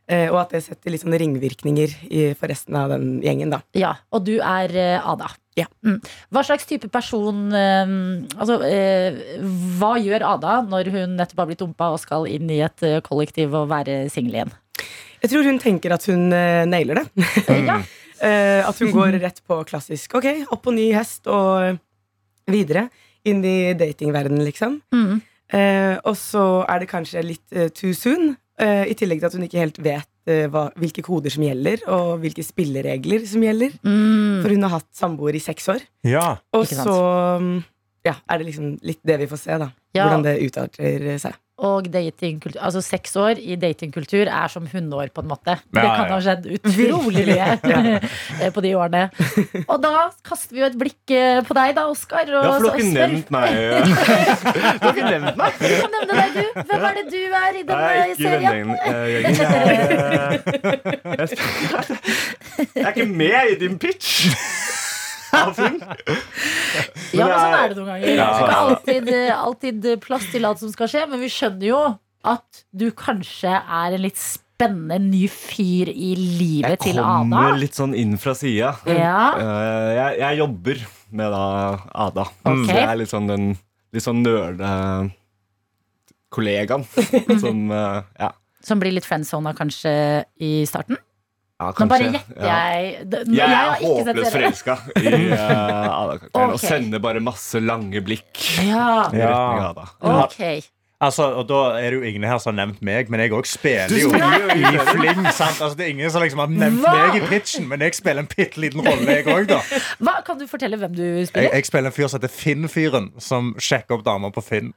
Eh, og at det setter litt sånne ringvirkninger i, for resten av den gjengen, da. Ja, og du er Ada. Ja. Mm. Hva slags type person eh, Altså, eh, hva gjør Ada når hun nettopp har blitt dumpa og skal inn i et eh, kollektiv og være singel igjen? Jeg tror hun tenker at hun eh, nailer det. Ja. Eh, at hun går rett på klassisk. Ok, opp på ny hest og videre. Inn i datingverdenen, liksom. Mm. Eh, og så er det kanskje litt too soon. Eh, I tillegg til at hun ikke helt vet eh, hva, hvilke koder som gjelder, og hvilke spilleregler som gjelder. Mm. For hun har hatt samboer i seks år. Ja. Og Ikke sant. så mm, ja, er det liksom litt det vi får se, da. Ja. Hvordan det utarter seg. Og datingkultur Altså seks år i datingkultur er som hundeår, på en måte. det kan ja. ha skjedd utrolig mye eh, på de årene. Og da kaster vi jo et blikk eh, på deg, da, Oskar. Ja, for du har ikke nevnt meg. Du har ikke nevnt meg. Du kan nevne deg, du. Hvem er det du er i Jeg denne er serien? jeg, jeg er ikke med i din pitch. Av full. Ja, men sånn er det noen ganger. Det er Ja. ikke alltid, alltid plass til alt som skal skje, men vi skjønner jo at du kanskje er en litt spennende ny fyr i livet til Ada. Jeg kommer litt sånn inn fra sida. Ja. Eh, jeg, jeg jobber med da Ada. Okay. Så jeg er litt sånn den litt sånn nerde kollegaen som eh, Ja. Som blir litt friendzona kanskje i starten? Ja Nå bare gjetter ja. jeg. D- Jeg har er håpløst forelska i uh, Ada-karakteren og sender bare masse lange blikk Ja, i retning av Ada. Altså, og Da er det jo ingen her som har nevnt meg, men jeg òg spiller jo i fling. sant? Altså, det er ingen som liksom har nevnt Hva? meg i pitchen, men jeg spiller en bitte liten rolle, jeg òg, da. Hva, kan du fortelle hvem du Jeg, spiller? jeg spiller en fyr som heter Finn-fyren, som sjekker opp damer på Finn.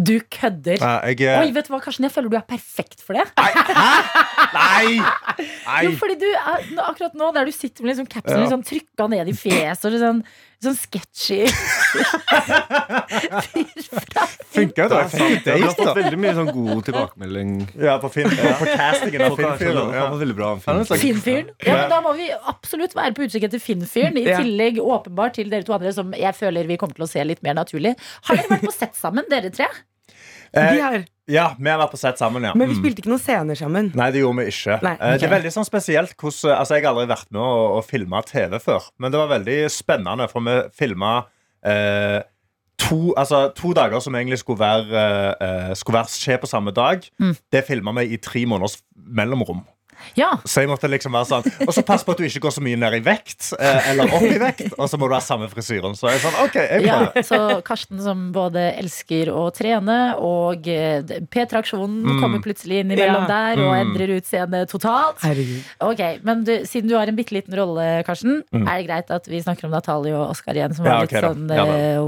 Du kødder. Ja, jeg, eh, Oi, vet du hva, Karsten? Jeg føler du er perfekt for det. Nei! Nei! Jo, fordi du er, akkurat nå der du sitter med liksom capsen Ja. liksom trykka ned i fjeset og sånn, sånn sketchy Fyr fra Funka jo da. Jeg har fått veldig mye sånn god tilbakemelding. Ja, på, Finn, Ja. på castingen av Finn-fyren. Finn-fyren. Ja, men da må vi absolutt være på utkikk etter Finn-fyren. I tillegg åpenbart til dere to andre som jeg føler vi kommer til å se litt mer naturlig. Har dere vært på sett sammen, dere tre? Eh, Vi har, ja, vi har vært på sett sammen, ja. men vi Mm. spilte ikke noen scener sammen. Nei, det gjorde vi ikke. Nei, okay. Det er veldig sånn spesielt hvordan, altså Jeg har aldri vært med å, å filme TV før, men det var veldig spennende, for vi filma eh, to, altså, to dager som egentlig skulle være, eh, skulle være skje på samme dag. Mm. Det filma vi i tre måneders mellomrom. Ja. Så jeg måtte liksom være sånn Og så pass på at du ikke går så mye ned i vekt, eh, eller opp i vekt, og så må du ha samme frisyren. Så jeg er sånn, ok, jeg ja. prøver. Så Karsten som både elsker å trene, og eh, P-traksjonen Mm. kommer plutselig inn imellom Ja. der og Mm. endrer utseendet totalt. Herregud. Ok, Men du, siden du har en bitte liten rolle, Karsten, Mm. er det greit at vi snakker om Natalie og Oskar igjen, som Ja, okay, litt sånn Ja eh,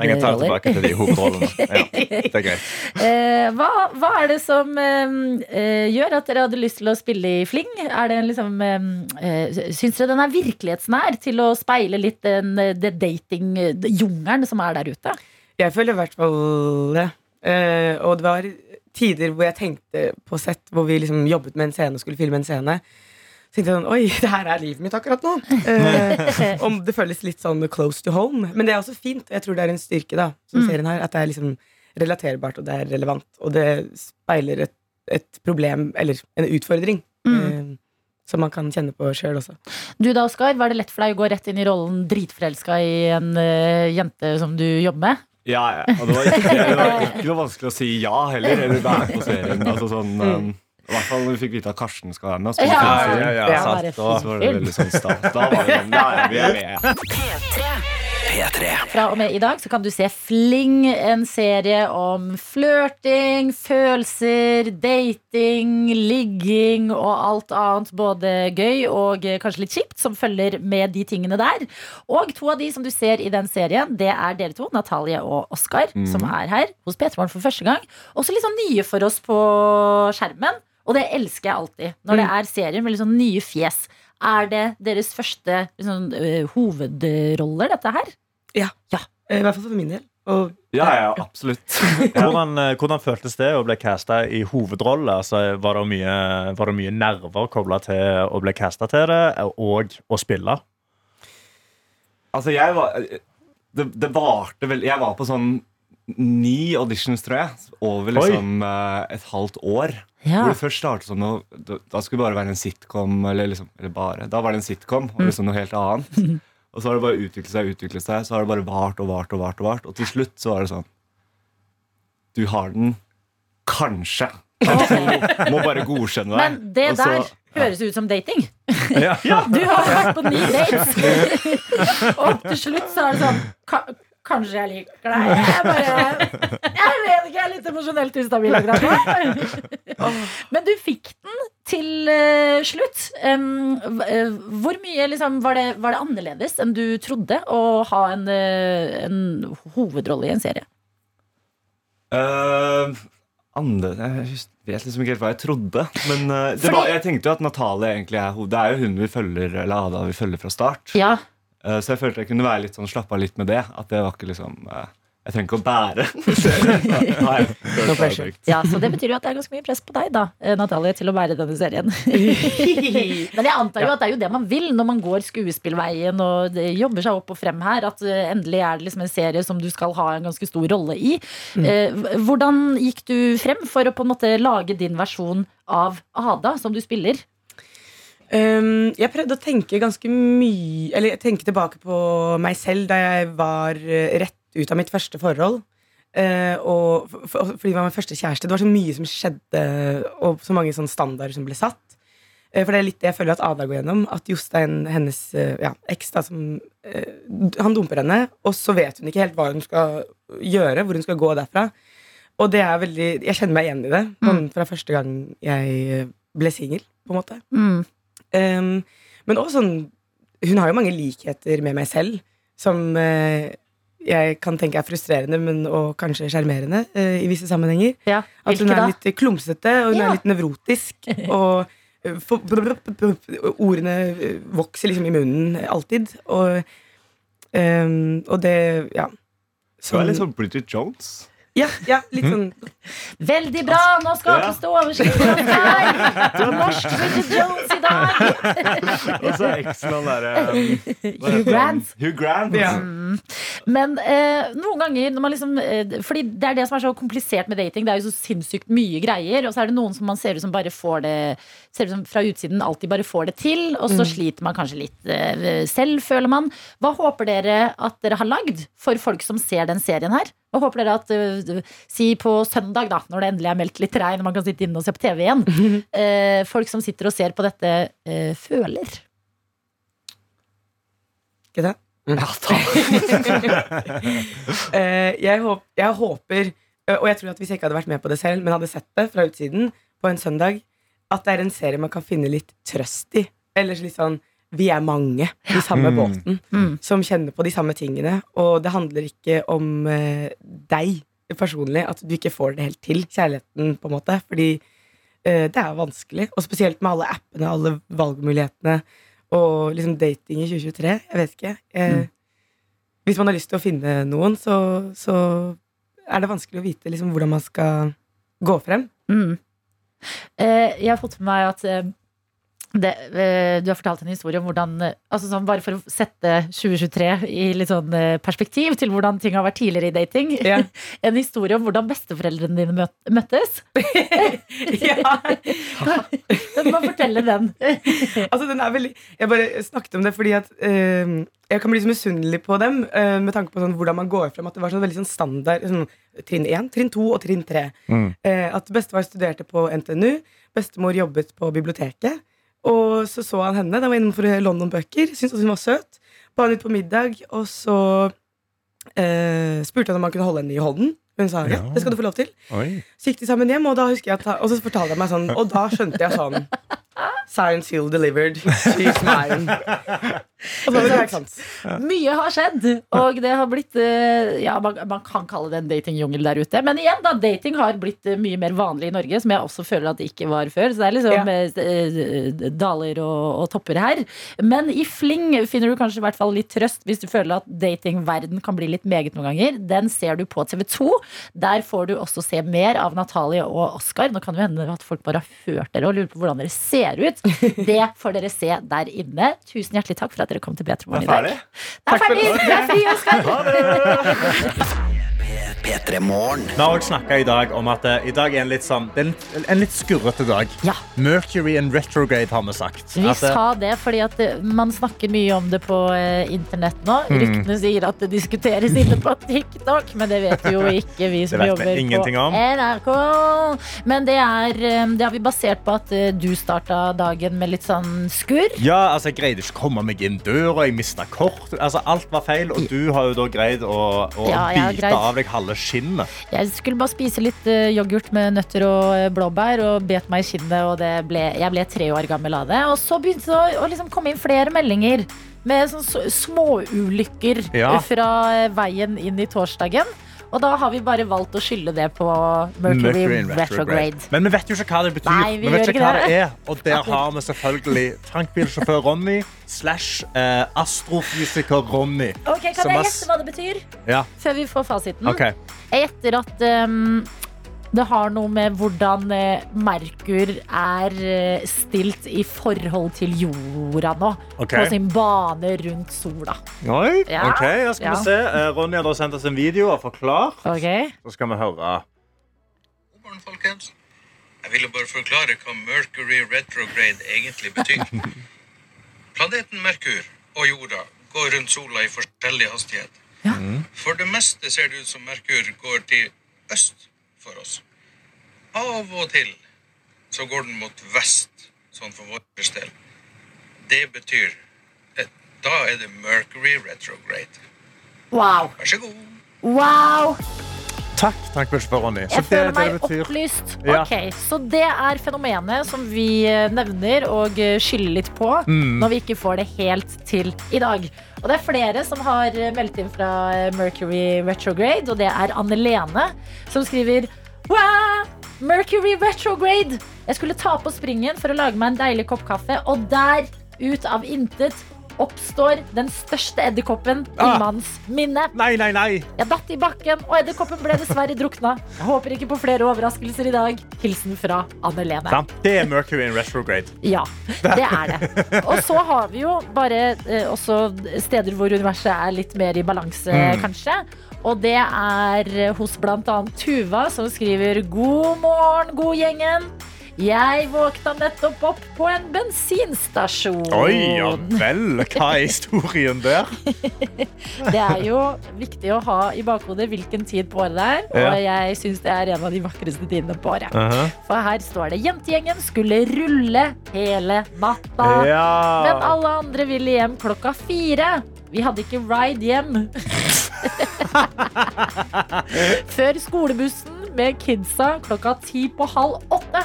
Jeg kan ta tilbake til de hovedrollene. Ja, det er greit. Eh, hva, hva er det som eh, eh, gjør at dere hadde lyst til å spille i Fling? Er det liksom eh, Syns dere den er virkelighetsnær til å speile litt den, det datingjungelen som er der ute? Jeg føler i hvert fall det. Eh, og det var tider hvor jeg tenkte på sett hvor vi liksom jobbet med en scene og skulle filme en scene. Så tenkte jeg sånn Oi, det her er livet mitt akkurat nå. Eh, om det føles litt sånn close to home. Men det er også fint. Jeg tror det er en styrke da som Mm. serien har. At det er liksom relaterbart, og det er relevant. Og det speiler et, et problem, eller en utfordring. Mm. eh, som man kan kjenne på sjøl også. Du da, Oskar, var det lett for deg å gå rett inn i rollen dritforelska i en uh, jente som du jobber med? Ja, ja. Og det var, ikke, det var ikke noe vanskelig å si ja heller, eller være på serien. Altså sånn, um, I hvert fall når vi fikk vite at Karsten skal være med. og Ja. filmfilm. Ja, ja, Ja, sant. Da- var det veldig sånn stas. Da var det sånn, ja, ja, vi er med. Ja. Fra og med i dag så kan du se Fling, en serie om flørting, følelser, dating, ligging og alt annet både gøy og kanskje litt kjipt som følger med de tingene der. Og to av de som du ser i den serien, det er dere to, Natalie og Oskar, som er her hos P3morgen for første gang. Også litt sånn nye for oss på skjermen, og det elsker jeg alltid. Når det er serier med litt sånn nye fjes. Er det deres første liksom, eh, hovedroller, dette her? Ja. Ja. Eh, I hvert fall for min del. Og Ja, ja, absolutt. Hvordan, eh, hvordan føltes det å bli casta i hovedrolle? Altså, var, det mye, var det mye nerver kobla til å bli casta til det, og å spille? Altså, jeg var Det, det varte vel Jeg var på sånn ni auditions, tror jeg. Over liksom Oi. et halvt år. Ja. Hvor det først startet som noe Da, da skulle det bare være en sitcom. Eller, liksom, eller bare, da var det en sitcom og liksom noe helt annet. Og så har det bare utviklet seg, utviklet seg Så har det bare vart og vart og vart. Og vart Og til slutt så var det sånn Du har den kanskje. Du må bare godkjenne deg. Men det Og så- der høres ut som dating. Ja. Du har vært på ni dates, og til slutt så er det sånn Kanskje jeg liker deg. Jeg bare Jeg vet ikke, jeg er litt emosjonelt ustabil akkurat nå. Men du fikk den til eh, slutt. Eh, hvor mye liksom, var, det, var det annerledes enn du trodde å ha en, eh, en hovedrolle i en serie? Uh, andre, jeg vet liksom ikke helt hva jeg trodde. Men det Fordi- var, jeg tenkte jo at Natalie egentlig er hoved. Det er jo hun vi følger Eller Ada vi følger fra start. Ja, så jeg følte jeg kunne være litt sånn slappe av litt med det. At det var ikke liksom eh, Jeg trenger ikke å bære No pressure. Ja, så det betyr jo at det er ganske mye press på deg, da, eh, Natalie, til å bære denne serien. Men jeg antar jo at det er jo det man vil når man går skuespillveien og jobber seg opp og frem her. At eh, endelig er det liksom en serie som du skal ha en ganske stor rolle i. Eh, Hvordan gikk du frem for å på en måte lage din versjon av Ada, som du spiller? Um, jeg prøvde å tenke ganske mye Eller tenke tilbake på meg selv da jeg var eh, rett ut av mitt første forhold. Uh, og for, for, fordi det var min første kjæreste. Det var så mye som skjedde, og så mange sånne standarder som ble satt. Uh, for det er litt det jeg føler at Ada går gjennom. At Jostein, hennes uh, ja, eks, da, som Han dumper henne, og så vet hun ikke helt hva hun skal gjøre, hvor hun skal gå derfra. Og det er veldig Jeg kjenner meg igjen i det mm. fra første gang jeg ble singel, på en måte. Mm. Um, men også sånn Hun har jo mange likheter med meg selv som uh, jeg kan tenke er frustrerende, men og kanskje sjarmerende uh, i visse sammenhenger. Ja, At hun er da? litt klumsete, og hun Ja. er litt nevrotisk. Og eh, for, ordene vokser liksom i munnen alltid. Og, um, og det Ja. Du er litt sånn Bridget Jones. Ja, ja, litt sånn Veldig bra! Nå skapes det oversikt her! Norsk Bridget Jones i dag! Og så eksen han derre um, Hugh? Grant. Hugh Grant. Ja. Men eh, noen ganger når man liksom eh, Fordi det er det som er så komplisert med dating. Det er jo så sinnssykt mye greier. Og så er det noen som man ser ut som bare får det Ser ut som fra utsiden alltid bare får det til. Og så sliter man kanskje litt eh, selv, føler man. Hva håper dere at dere har lagd for folk som ser den serien her? Hva håper dere at uh, Si på søndag, da, når det endelig er meldt litt regn og man kan sitte inne og se på TV igjen. uh, folk som sitter og ser på dette, uh, føler. Ikke det? Eh, jeg, håp, jeg håper, og jeg tror at hvis jeg ikke hadde vært med på det selv, men hadde sett det fra utsiden på en søndag, at det er en serie man kan finne litt trøst i. Ellers litt sånn Vi er mange i samme Mm. båten Mm. som kjenner på de samme tingene. Og det handler ikke om eh, deg personlig, at du ikke får det helt til. Kjærligheten, på en måte. Fordi eh, det er vanskelig. Og spesielt med alle appene, alle valgmulighetene. Og liksom dating i 2023. Jeg vet ikke. Eh, Hvis man har lyst til å finne noen, så, så er det vanskelig å vite liksom, hvordan man skal gå frem. Mm. Eh, jeg har fått med meg at eh, det, eh, du har fortalt en historie om hvordan eh, altså sånn, Bare for å sette 2023 i litt sånn eh, perspektiv til hvordan ting har vært tidligere i dating. Ja. en historie om hvordan besteforeldrene dine møttes. ja. Du må fortelle den. Altså, den er veldig Jeg bare snakket om det fordi at eh, jeg kan bli så misunnelig på dem eh, med tanke på sånn, hvordan man går frem. At det var sånn veldig sånn standard sånn, trinn 1, trinn 2 og trinn 3. Mm. Eh, at bestefar studerte på NTNU, bestemor jobbet på biblioteket. Og så så han henne, da var inne innom for å høre London bøker. Syntes hun var søt. Ba henne ut på middag, og så eh, spurte han om han kunne holde henne i hånden. Hun sa ja, det skal du få lov til. Oi. Så gikk de sammen hjem, og da husker jeg og så fortalte jeg meg sånn Og da skjønte jeg sånn Science Hill delivered. She's mine. Og så var det helt sant. Mye har skjedd, og det har blitt eh, Ja, man, man kan kalle det en datingjungel der ute. Men igjen, da, dating har blitt eh, mye mer vanlig i Norge, som jeg også føler at det ikke var før. Så det er liksom eh, eh, daler og, og topper her. Men i fling finner du kanskje i hvert fall litt trøst hvis du føler at datingverden kan bli litt meget noen ganger. Den ser du på TV2. Der får du også se mer av Natalie og Oskar. Nå kan det hende at folk bare har hørt dere og lurer på hvordan dere ser ut. Det får dere se der inne. Tusen hjertelig takk for at dere kom til P3 Morgen i dag. ferdig? Det er ferdig! Det er fri, Oskar! P3 Morgen. Vi har snakket i dag om at eh, i dag er en litt, sånn, en, en litt skurrete dag. Ja. Mercury and retrograde har vi sagt. Vi At, eh, sa det fordi at eh, man snakker mye om det på internett nå. Mm. Ryktene sier at det diskuteres inne på TikTok, men det vet jo ikke vi som jobber vi på om. NRK. Men det, er, det har vi basert på at du starta dagen med litt sånn skurr. ja, altså, jeg greide ikke å komme meg inn døra, jeg mista kort. Altså, alt var feil, og du har jo da greid å, å Ja, bite greid. av deg halve skinnet. Jeg skulle bare spise litt eh, yoghurt med nøtter og eh, blåbær og bet meg i kinnet, og det ble, jeg ble tre år gammel av det. Og så begynte det å, å liksom komme inn flere meldinger med sånn s- småulykker Ja. fra eh, veien inn i torsdagen. Og da har vi bare valgt å skylde det på Mercury, Mercury retrograde. Men vi vet jo ikke hva det betyr. Nei, vi vet ikke ikke hva det det. er. Og der har vi selvfølgelig tankbilsjåfør Ronny slash eh, astrofysiker Ronny. Ok, Kan jeg gjette hva det betyr? Ja, Før vi får fasiten. Okay. Jeg gjetter at ehm, det har noe med hvordan eh, Merkur er eh, stilt i forhold til jorda nå. Okay. På sin bane rundt sola. Oi, Ja. ok, da skal Ja. vi se. Eh, Ronny har da sendt oss en video og forklart. Ok? Så skal vi høre. God morgen, folkens. Jeg ville bare forklare hva Mercury retrograde egentlig betyr. Planeten Merkur og jorda går rundt sola i forskjellig hastighet. For det meste ser det ut som Merkur går til øst for oss. Av og til så går den mot vest, sånn for vår del. Det betyr at Da er det Mercury retrograde. Wow. Vær så god. wow. Takk, takk for Ronny. Jeg føler er meg opplyst. Okay, Ok, Så det er fenomenet som vi eh, nevner og eh, skylder litt på Mm. når vi ikke får det helt til i dag. Og det er flere som har eh, meldt inn fra Mercury Retrograde, og det er Anne Lene som skriver Wah! Mercury Retrograde! Jeg skulle ta på springen for å lage meg en deilig kopp kaffe, og der, ut av intet, oppstår den største edderkoppen i Ah. manns minne. Nei, nei, nei. Jeg datt i bakken, og edderkoppen ble dessverre drukna. Jeg håper ikke på flere overraskelser i dag. Hilsen fra Anne Lene. Det er Mercury in retrograde. Ja, det er det. Og så har vi jo bare eh, også steder hvor universet er litt mer i balanse, Mm. kanskje. Og det er hos bl.a. Tuva, som skriver God morgen, godgjengen. Jeg våkna nettopp opp på en bensinstasjon. Oi, ja vel. Hva er historien der? Det er jo viktig å ha i bakhodet hvilken tid på året det er. Og jeg syns det er en av de vakreste tidene på året. Uh-huh. For her står det jentegjengen skulle rulle hele natta. Men alle andre ville hjem klokka fire. Vi hadde ikke ride hjem. Før skolebussen med kidsa klokka ti på halv åtte.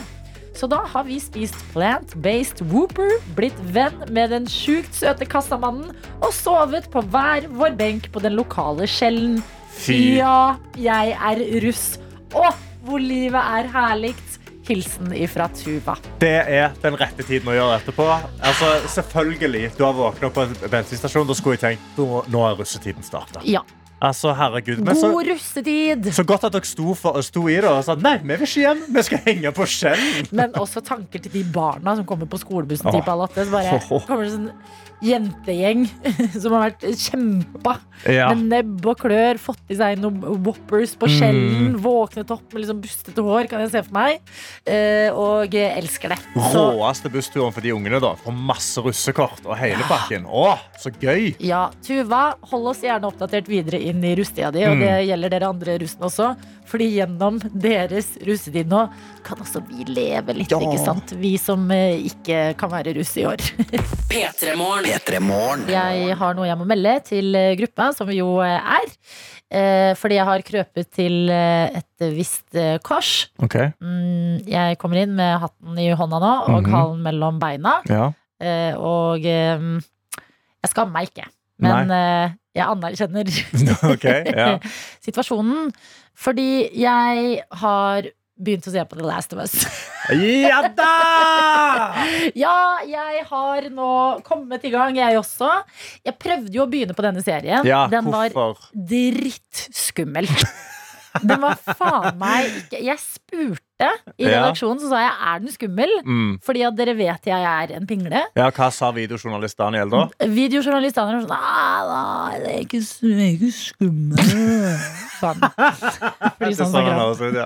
Så da har vi spist plant-based whooper, blitt venn med den sjukt søte kassamannen og sovet på hver vår benk på den lokale skjellen. Fy. Ja, jeg er russ. Å, hvor livet er herlig. Hilsen ifra Tuva. Det er den rette tiden å gjøre dette på. Altså, selvfølgelig, Du har våknet på en bensinstasjon. Da skulle jeg tenkt nå er russetiden starta. Ja. Altså, herregud. Men så, God russetid! så godt at dere sto, for, sto i det og sa nei, vi vil ikke hjem. Vi skal henge på skjellen. Men også tanker til de barna som kommer på skolebussen til på. Så bare kommer det sånn jentegjeng som har vært kjempa Ja. med nebb og klør, fått i seg noen whoppers på Mm. skjellen, våknet opp med liksom bustete hår, kan jeg se for meg, eh, og elsker det. Så Råeste bussturen for de ungene. da Får masse russekort og hele pakken. Å, så gøy! ja, Tuva, hold oss gjerne oppdatert videre inn i russetida di, og Mm. det gjelder dere andre russen også. Fordi gjennom deres russetid nå kan også vi leve litt, Ja. ikke sant? Vi som eh, ikke kan være russ i år. Petremorne. Petremorne. Jeg har noe jeg må melde til eh, gruppa, som vi jo eh, er. Eh, fordi jeg har krøpet til et visst kors. Ok, Mm, jeg kommer inn med hatten i hånda nå og Mhm. halen mellom beina. ja Eh, og jeg skammer meg ikke. Men eh, jeg anerkjenner okay, ja. situasjonen. Fordi jeg har begynt å se på The Last of Us. Ja da! Ja, jeg har nå kommet i gang, jeg også. Jeg prøvde jo å begynne på denne serien. Ja, Den var hvorfor? drittskummel. Den var faen meg ikke Jeg spurte i redaksjonen, så sa jeg er den skummel? Mm. Fordi at dere vet jeg er en pingle. Ja, Hva sa videojournalist Daniel da? Videojournalist Daniel var sånn Nei, nei, det er ikke, det er ikke skummel. Sånn. Fordi sånn han. også, ja.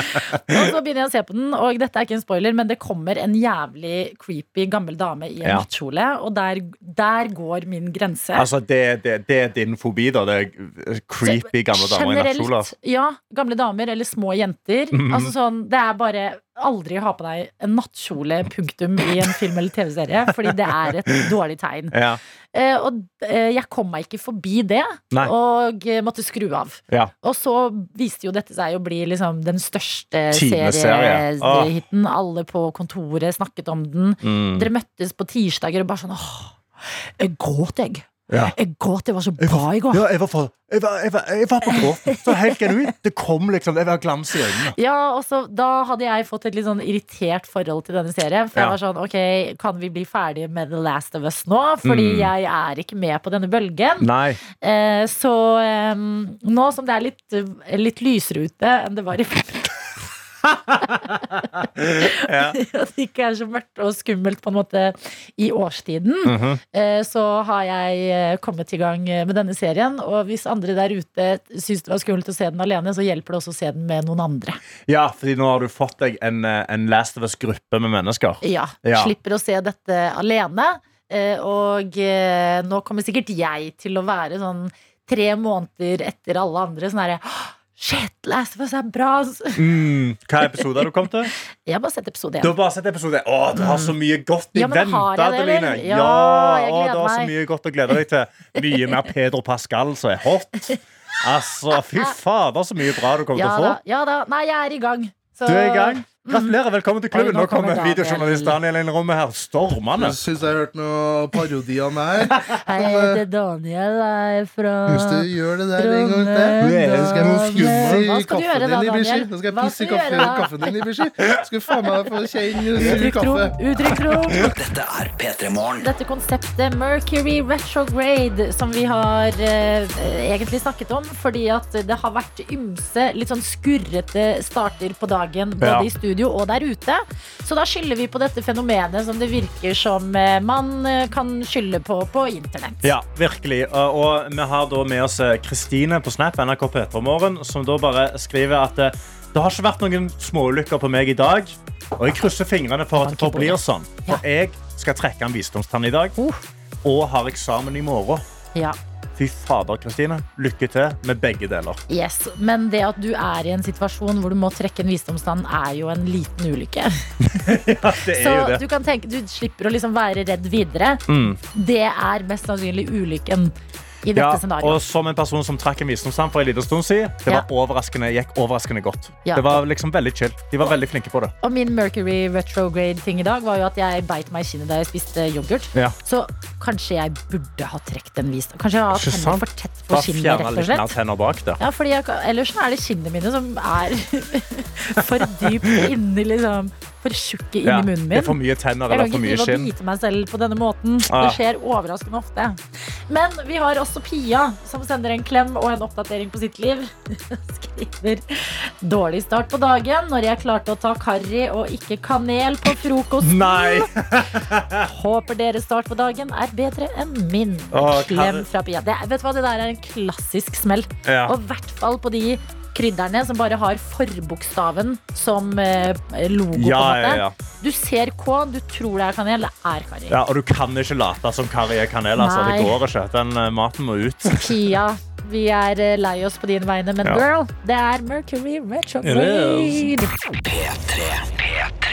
Og så begynner jeg å se på den, og dette er ikke en spoiler, men det kommer en jævlig creepy gammel dame i en Ja. nattkjole, og der, der går min grense. Altså, det, det, det er din fobi, da. Det er creepy gamle damer i nattkjoler. Ja, gamle damer eller små jenter. Mhm. Altså sånn, Det er bare aldri ha på deg en nattkjole, punktum, i en film eller TV-serie. Fordi det er et dårlig tegn. Ja. Eh, og eh, jeg kom meg ikke forbi det, Nei. og eh, måtte skru av. Ja. Og så viste jo dette seg å bli liksom den største seriehiten. Alle på kontoret snakket om den. Mm. Dere møttes på tirsdager og bare sånn åh, gråt, jeg. Ja. Jeg gråt, det var så bra i går. Ja, jeg var, for, jeg var, jeg var, jeg var på gråten. Så helt genuint. Det kom liksom, Jeg var glans i øynene. Ja, og så Da hadde jeg fått et litt sånn irritert forhold til denne serien. For Ja. jeg var sånn, ok, Kan vi bli ferdige med The Last of Us nå? Fordi Mm. jeg er ikke med på denne bølgen. Nei. Eh, så eh, nå som det er litt, litt lysere ute enn det var i filmen Ja. At det ikke er så mørkt og skummelt på en måte i årstiden. Mm -hmm. Så har jeg eh, kommet i gang med denne serien. Og hvis andre der ute syns det var skummelt å se den alene, så hjelper det også å se den med noen andre. Ja, fordi nå har du fått deg en, eh, en Last of Us-gruppe med mennesker. Ja, Ja. Slipper å se dette alene. Og nå kommer sikkert jeg til å være sånn tre måneder etter alle andre. Sånn herre Shit, Last of Us er bra! Mm. Hva episode har du kommet til? Jeg har bare sett episode Du har bare sett episode Å, du har så mye godt i Ja, vente, Adeline. Ja, Ja, å, du har så mye godt å glede deg til. Mye mer Pedro Pascal som er hot. Altså, fy fader, så mye bra du kommer Ja til å få. da, ja da. Nei, jeg er i gang. Så- Du er i gang. Gratulerer. Velkommen til klubben. Nå kommer videojournalist Daniel inn i rommet her. Stormende. Syns jeg har hørt noe parodi av meg. Hei, jeg heter Daniel. Jeg er fra Hvis du gjør det der en gang til, Trondheim, skal jeg pisse i Hva skal du gjøre kaffen da, din. Daniel? Nå skal jeg pisse i kaffen din, i Bishi. Skal du faen meg få kjenne sur kaffe. uttrykk rom. Dette er P3 Morgen. Dette konseptet Mercury Retrograde, som vi har eh, egentlig snakket om, fordi at det har vært ymse, litt sånn skurrete starter på dagen, både i studio og der ute. Så da skylder vi på dette fenomenet som det virker som eh, man eh, kan skylde på på internett. Ja, virkelig. Og, og vi har da med oss eh, Kristine på Snap, NRK P3morgen, som da bare skriver at eh, det har ikke vært noen småulykker på meg i dag. Og jeg krysser fingrene for at det forblir sånn. For jeg skal trekke en visdomstann i dag. Og har eksamen i morgen. Ja. Fy fader, Kristine. Lykke til med begge deler. Yes, Men det at du er i en situasjon hvor du må trekke en visdomsstand, er jo en liten ulykke. Ja, det er Så jo det. du kan tenke, du slipper å liksom være redd videre. Mm. Det er mest sannsynlig ulykken i dette Ja, scenarioet. og som en person som trakk en visdomstann for en liten stund siden, det var overraskende, gikk overraskende godt. Ja. Det var liksom veldig chill. De var veldig flinke på det. Og min Mercury retrograde-ting i dag var jo at jeg beit meg i kinnet da jeg spiste yoghurt. Ja. Så kanskje jeg burde ha trukket en visdom. Kanskje jeg har hatt sant? for tett på kinnet, rett og litt mer slett. tenner bak da. Ja, fordi jeg, ellers er det kinnene mine som er for dypt inni liksom For tjukke inni Ja, munnen min. Det er for mye tenner eller for mye skinn. bite meg selv på denne måten. Ah. Det skjer overraskende ofte. Men vi har også Pia, som sender en klem og en oppdatering på sitt liv. Skriver dårlig start på dagen når jeg klarte å ta karri og ikke kanel på frokosten. Nei! Håper deres start på dagen er bedre enn min. Åh, Klem fra Pia. Det, vet du hva, det der er en klassisk smell. Ja. Og i hvert fall på de krydderne som bare har forbokstaven som eh, logo. Ja, på en måte. ja, ja. Du ser K, du tror det er kanel, det er karri. ja, og du kan ikke late som karri er kanel. Altså. Det går ikke. Den eh, maten må ut. Pia, vi er eh, lei oss på dine vegne, men Ja. girl, det er Mercury retrograde.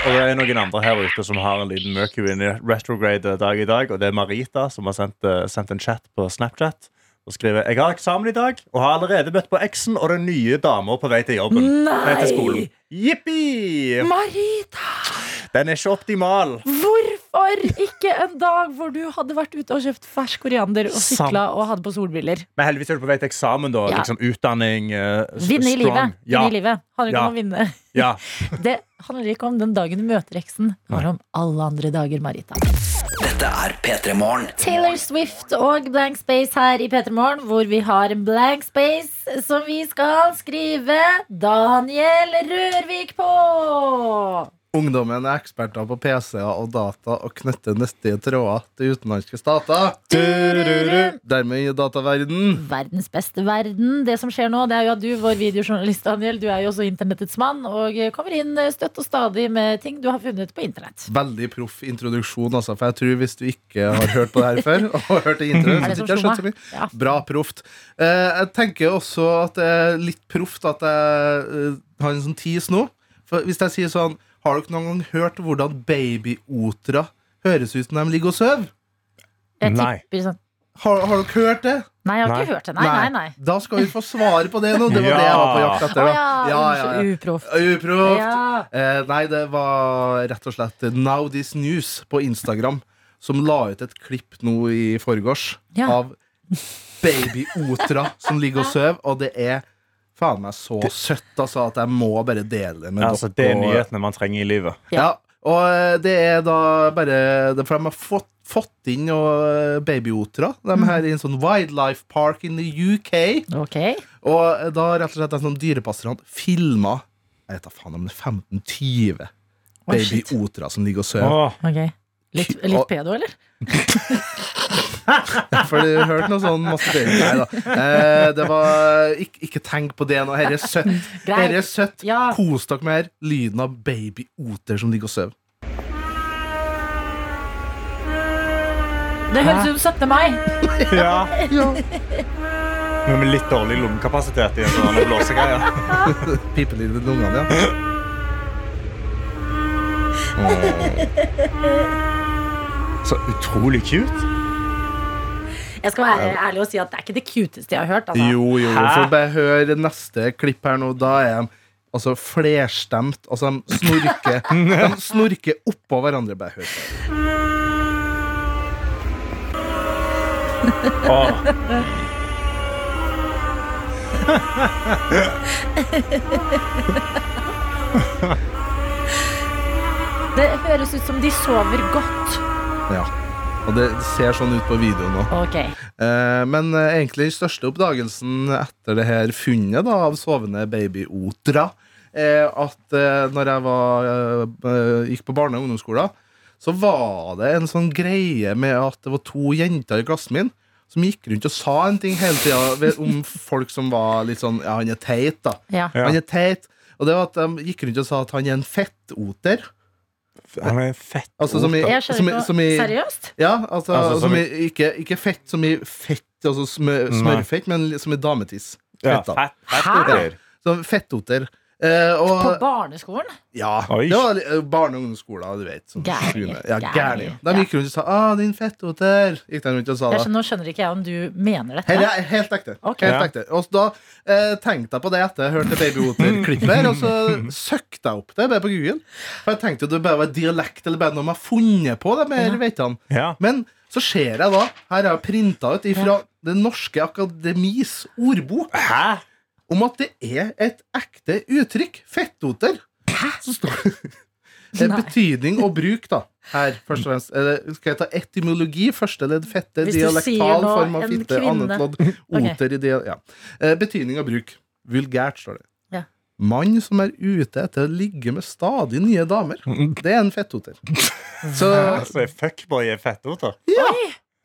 Og det er noen andre her ute som har en liten Mercury retrograde dag i dag. Og det er Marita som har sendt, sendt en chat på Snapchat. Og skriver Jeg har eksamen i dag og har allerede møtt på eksen og den nye dama på vei til jobben. Nei! Nei, til skolen. Jippi! Marita, Den er ikke optimal. hvorfor Hvorfor ikke en dag hvor du hadde vært ute og kjøpt fersk koriander og sykla og hadde på solbriller? Men heldigvis er du på vei til eksamen, da. Ja. Liksom utdanning. Uh, Vinne i livet. Ja. Vinne i livet. Handler ikke Ja. om å vinne. Ja. Det handler ikke om den dagen du møter eksen. Det handler om alle andre dager, Marita. Dette er P3 Morgen. Taylor Swift og Blank Space her i P3 Morgen, hvor vi har en blank space som vi skal skrive Daniel Rørvik på. Ungdommen er eksperter på PC-er og data og knytter nyttige tråder til utenlandske stater. Dermed i dataverden. Verdens beste verden. Det som skjer nå, det er jo at du, vår videojournalist Daniel, du er jo også internettets mann og kommer inn støtt og stadig med ting du har funnet på internett. Veldig proff introduksjon, altså. For jeg tror hvis du ikke har hørt på det her før, og hørt det i introen, Er så ikke har skjønt så mye. Ja. Bra proft. Eh, jeg tenker også at det er litt proft at jeg eh, har en sånn tease nå. For hvis jeg sier sånn Har dere noen gang hørt hvordan babyotere høres ut når de ligger og sover? Nei. sånn Har, har dere hørt det? Nei, jeg har Nei. ikke hørt det. Nei, nei, nei. Da skal vi få svare på det nå. Det var Ja. det jeg var på jakt etter. ja, ja, ja. uproft. Uproft. Ja. Eh, nei, det var rett og slett Now This News på Instagram som la ut et klipp nå i forgårs Ja. av babyotra som ligger og sover, og det er faen meg så søtt altså, at jeg må bare dele det med Ja, altså, det er nyhetene man trenger i livet. Ja, og eh, det er da bare For de har fått, fått inn noen babyotere. De er her i en sånn wildlife park in the UK. Ok. Og eh, da rett og slett en sånn dyrepasserne filma Jeg vet da faen om det er 15-20 Oi, shit. babyotere som ligger og sover. Oh. Ok. Litt, litt pedo, eller? For du hørte noe sånn masturbering. Nei da. Eh, det var ikke, ikke tenk på det nå. Dette er søtt. Her er søtt. Ja. Kos dere med her. lyden av babyoter som ligger og sover. Det høres ut som 17. mai. ja. Men med litt dårlig lungekapasitet i en sånn blåsegreie. Litt i lungene, ja. Så utrolig cute. Jeg skal være ærlig og si at det er ikke det cuteste jeg har hørt. Altså. Jo, jo, jo. For bare hør neste klipp her nå. Da er de altså flerstemt. Altså, de snorker, de snorker oppå hverandre. Bare hør på. Det høres ut som de sover godt. Ja. Og det ser sånn ut på videoen nå. Ok. Eh, men eh, egentlig største oppdagelsen etter det her funnet da, av sovende babyotra, er at eh, når jeg var, eh, gikk på barne- og ungdomsskolen, så var det en sånn greie med at det var to jenter i klassen min som gikk rundt og sa en ting hele tida om folk som var litt sånn Ja, han er teit, da. Ja. Ja. Han er teit. Og det var at de gikk rundt og sa at han er en fettoter. Han er fett. Altså som i, Jeg skjønner som i, som i Seriøst? Ja, altså, Altså, som som i, ikke, ikke fett som i fett, altså smør, smørfett, men som i dametiss. Ja, Fett, fett, fett Hæ? oter. Så fettoter. Eh, og, På barneskolen? ja, Oi. det var eh, barne- og ungdomsskolen. du vet. Sånn, Gærlige, ja, Gærne. gærne. De gikk rundt og sa 'Å, din fettoter'. Gikk de rundt og sa det. nå skjønner ikke jeg om du mener dette. Her er helt ekte. Ok. Helt Ja. ekte. Og så da eh, tenkte jeg på det etter jeg hørte Babyoter-klippet, her, og så søkte jeg opp det bare på Google. For jeg tenkte jo det bare var dialekt eller bare noe de har funnet på. Det mer, vet han. Ja. Men så ser jeg da Her har jeg printa ut ifra Det norske akademis ordbok Hæ? Om at det er et ekte uttrykk. Fettoter. Så står det er betydning og bruk, da. Her, først og fremst. Skal jeg ta etymologi? Første ledd fette, dialektal form av fitte, annet lodd, oter oter i dia... Ja. Eh, betydning og bruk. Vulgært, står det. Ja. Mann som er ute etter å ligge med stadig nye damer. Det er en fettoter. Så, Altså, fuckboy er fettoter.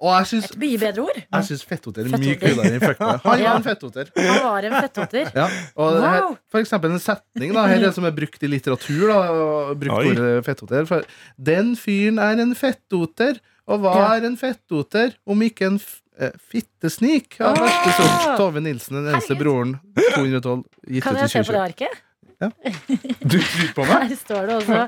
Og jeg syns Et mye bedre ord. jeg syns fetthoter er mye kulere enn fuckboy. Han var en fetthoter. Han var en fettoter. Ja, og det her, Wow. for eksempel en setning da, her er som er brukt i litteratur da, brukt Oi. ordet fettoter for, Den fyren er en fettoter Og hva Ja. er en fettoter Om ikke en f eh, fittesnik Av ja, verste sort Tove Nilsen, den eneste broren 212 gitt Kan ut i jeg se på det 2020 arket? Du tror på meg? Her står det også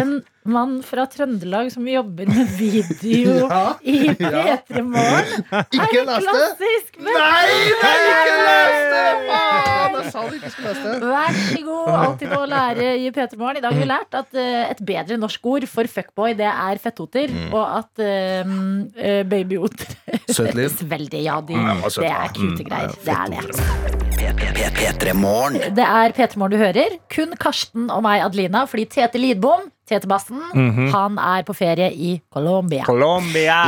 en mann fra Trøndelag som jobber med video Ja, i ja. P3 Morgen. Ikke lest det Klassisk! Men Nei, nei, ikke lest det Faen, jeg sa du ikke skulle lese det. Vær så god. Alltid noe å lære i P3 Morgen. I dag har vi lært at eh, et bedre norsk ord for fuckboy, det er fettoter. Og at uh, babyoter Søt liv. Veldig, ja. De, Mm, det er cute Mm, greier. ja, Det er det. P3 Morgen. Det er P3 Morgen du hører. Kun Karsten og meg, Adelina, fordi Tete Lidbom, Tete Mm -hmm. han er på ferie i Colombia. Colombia.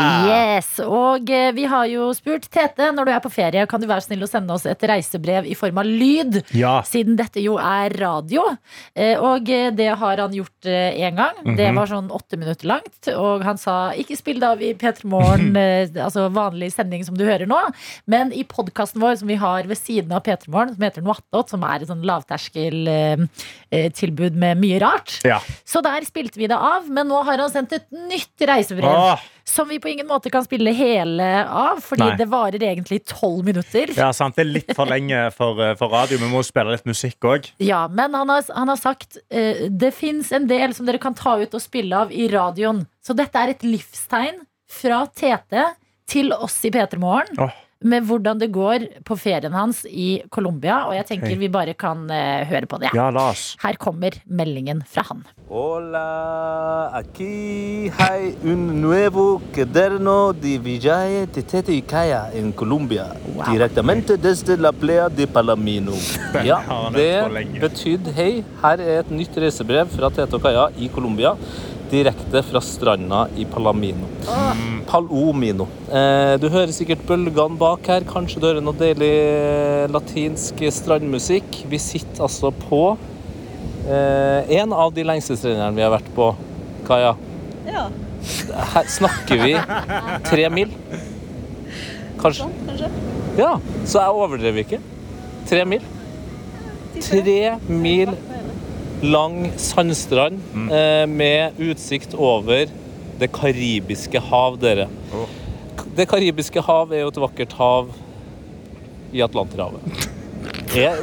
Yes, og eh, vi har jo spurt Tete, når du er på ferie, kan du være snill å sende oss et reisebrev i form av lyd? Ja. Siden dette jo er radio. Eh, Og eh, det har han gjort én gang. Det Mhm. var sånn åtte minutter langt. Og han sa ikke spill det av i P3 Morgen, altså vanlig sending som du hører nå, men i podkasten vår som vi har ved siden av P3 Morgen, som heter Noattot, som er et sånn lavterskeltilbud med mye rart. Ja. Så der spilte vi det av, men nå har han sendt et nytt reisebrev. Åh. Som vi på ingen måte kan spille hele av, fordi Nei. det varer egentlig tolv minutter. Ja, sant. Det er litt for lenge for, eh, for radio. Vi må spille litt musikk òg. Ja, men han har, han har sagt eh, det fins en del som dere kan ta ut og spille av i radioen. Så dette er et livstegn fra Tete til oss i P3 Morgen. Med hvordan det går på ferien hans i Colombia. Og jeg tenker vi bare kan eh, høre på det. Ja, Lars. Her kommer meldingen fra han. Hola, aquí hay un nuevo cuaderno de viaje de Tete y Kaya en Colombia. Directamente desde la playa de Palamino. Ja, har han det hørt på lenge. betydde hei. Her er et nytt reisebrev fra Tete og Kaja i Colombia. Direkte fra stranda i Palamino. Palomino. Eh, du hører sikkert bølgene bak her. Kanskje du hører noe deilig latinsk strandmusikk. Vi sitter altså på eh, en av de lengste strendene vi har vært på, Kaja. Ja. Her snakker vi tre mil. Kanskje. Kanskje. Ja, så jeg overdrev ikke. Tre mil. Tre mil lang sandstrand eh, med utsikt over det karibiske hav, dere. Det karibiske hav er jo et vakkert hav i Atlanterhavet. Jeg,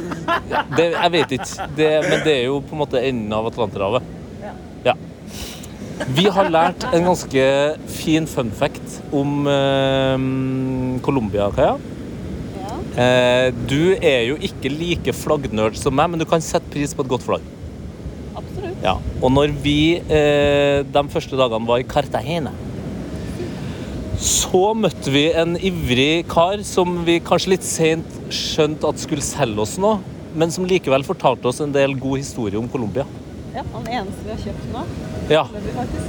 det, jeg vet ikke, det, men det er jo på en måte enden av Atlanterhavet. Ja. Vi har lært en ganske fin fun fact om eh, Colombia, Kaja. Eh, du er jo ikke like flaggnerd som meg, men du kan sette pris på et godt flagg. Ja. Og når vi eh, de første dagene var i Cartagena, så møtte vi en ivrig kar som vi kanskje litt sent skjønte at skulle selge oss noe, men som likevel fortalte oss en del god historie om Colombia. Ja, han eneste vi har kjøpt nå. Ja.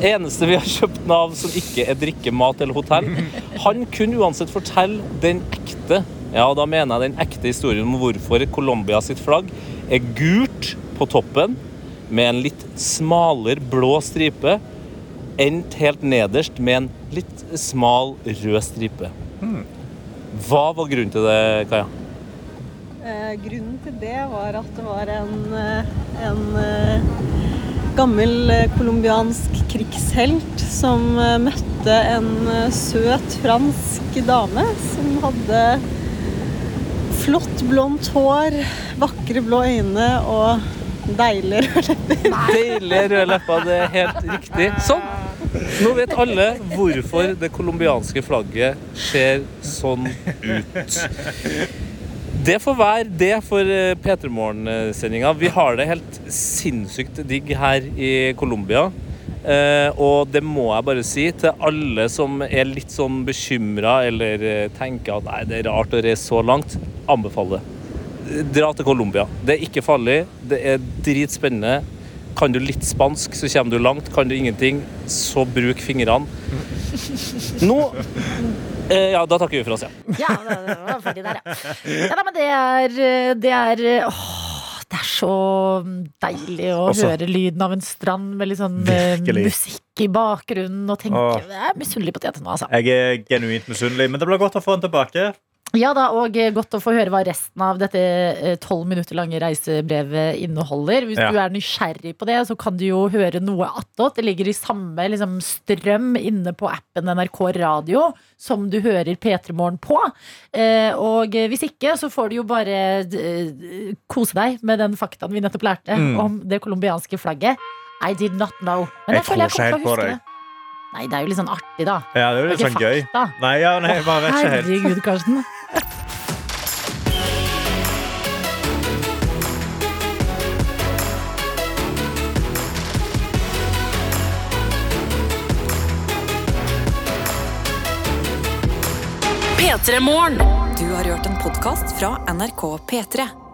Eneste vi har kjøpt den av som ikke er drikke, mat eller hotell. Han kunne uansett fortelle den ekte, ja da mener jeg den ekte historien om hvorfor Colombia sitt flagg er gult på toppen med en litt smalere blå stripe endt helt nederst med en litt smal rød stripe. Hva var grunnen til det, Kaja? Eh, grunnen til det var at det var en, eh, en eh, gammel eh, colombiansk krigshelt som møtte en søt fransk dame som hadde flott blondt hår, vakre blå øyne og deilige røde lepper. Deilige røde lepper, det er helt riktig. Sånn. Nå vet alle hvorfor det colombianske flagget ser sånn ut. Det får være det for eh, P3 Morgen-sendinga. Vi har det helt sinnssykt digg her i Colombia. Eh, og det må jeg bare si til alle som er litt sånn bekymra eller eh, tenker at nei, det er rart å reise så langt. Anbefaler det. Dra til Colombia. Det er ikke farlig. Det er dritspennende. Kan du litt spansk, så kommer du langt. Kan du ingenting, så bruk fingrene. Nå eh, Ja, da takker vi for oss, ja. Ja, det var ferdig der, ja. ja da, men det er, det er Åh, det er så deilig å Altså. høre lyden av en strand med litt sånn eh, Virkelig. musikk i bakgrunnen og tenke Åh. Jeg er misunnelig på Tete nå, altså. Jeg er genuint misunnelig, men det blir godt å få den tilbake. Ja da, og eh, godt å få høre hva resten av dette tolv minutter lange reisebrevet inneholder. Hvis Ja. du er nysgjerrig på det, så kan du jo høre noe attåt. Det ligger i samme liksom, strøm inne på appen NRK Radio som du hører P3 Morgen på. Eh, og eh, hvis ikke, så får du jo bare eh, kose deg med den faktaen vi nettopp lærte Mm. om det colombianske flagget. I did not know. Jeg føler tror ikke kommer til å huske det. Nei, det er jo litt sånn artig, da. Ja, det er jo litt sånn gøy. Nei, ja, nei, jeg helt. Herregud, Karsten. P3 Mål Du har hørt en podkast fra NRK P3.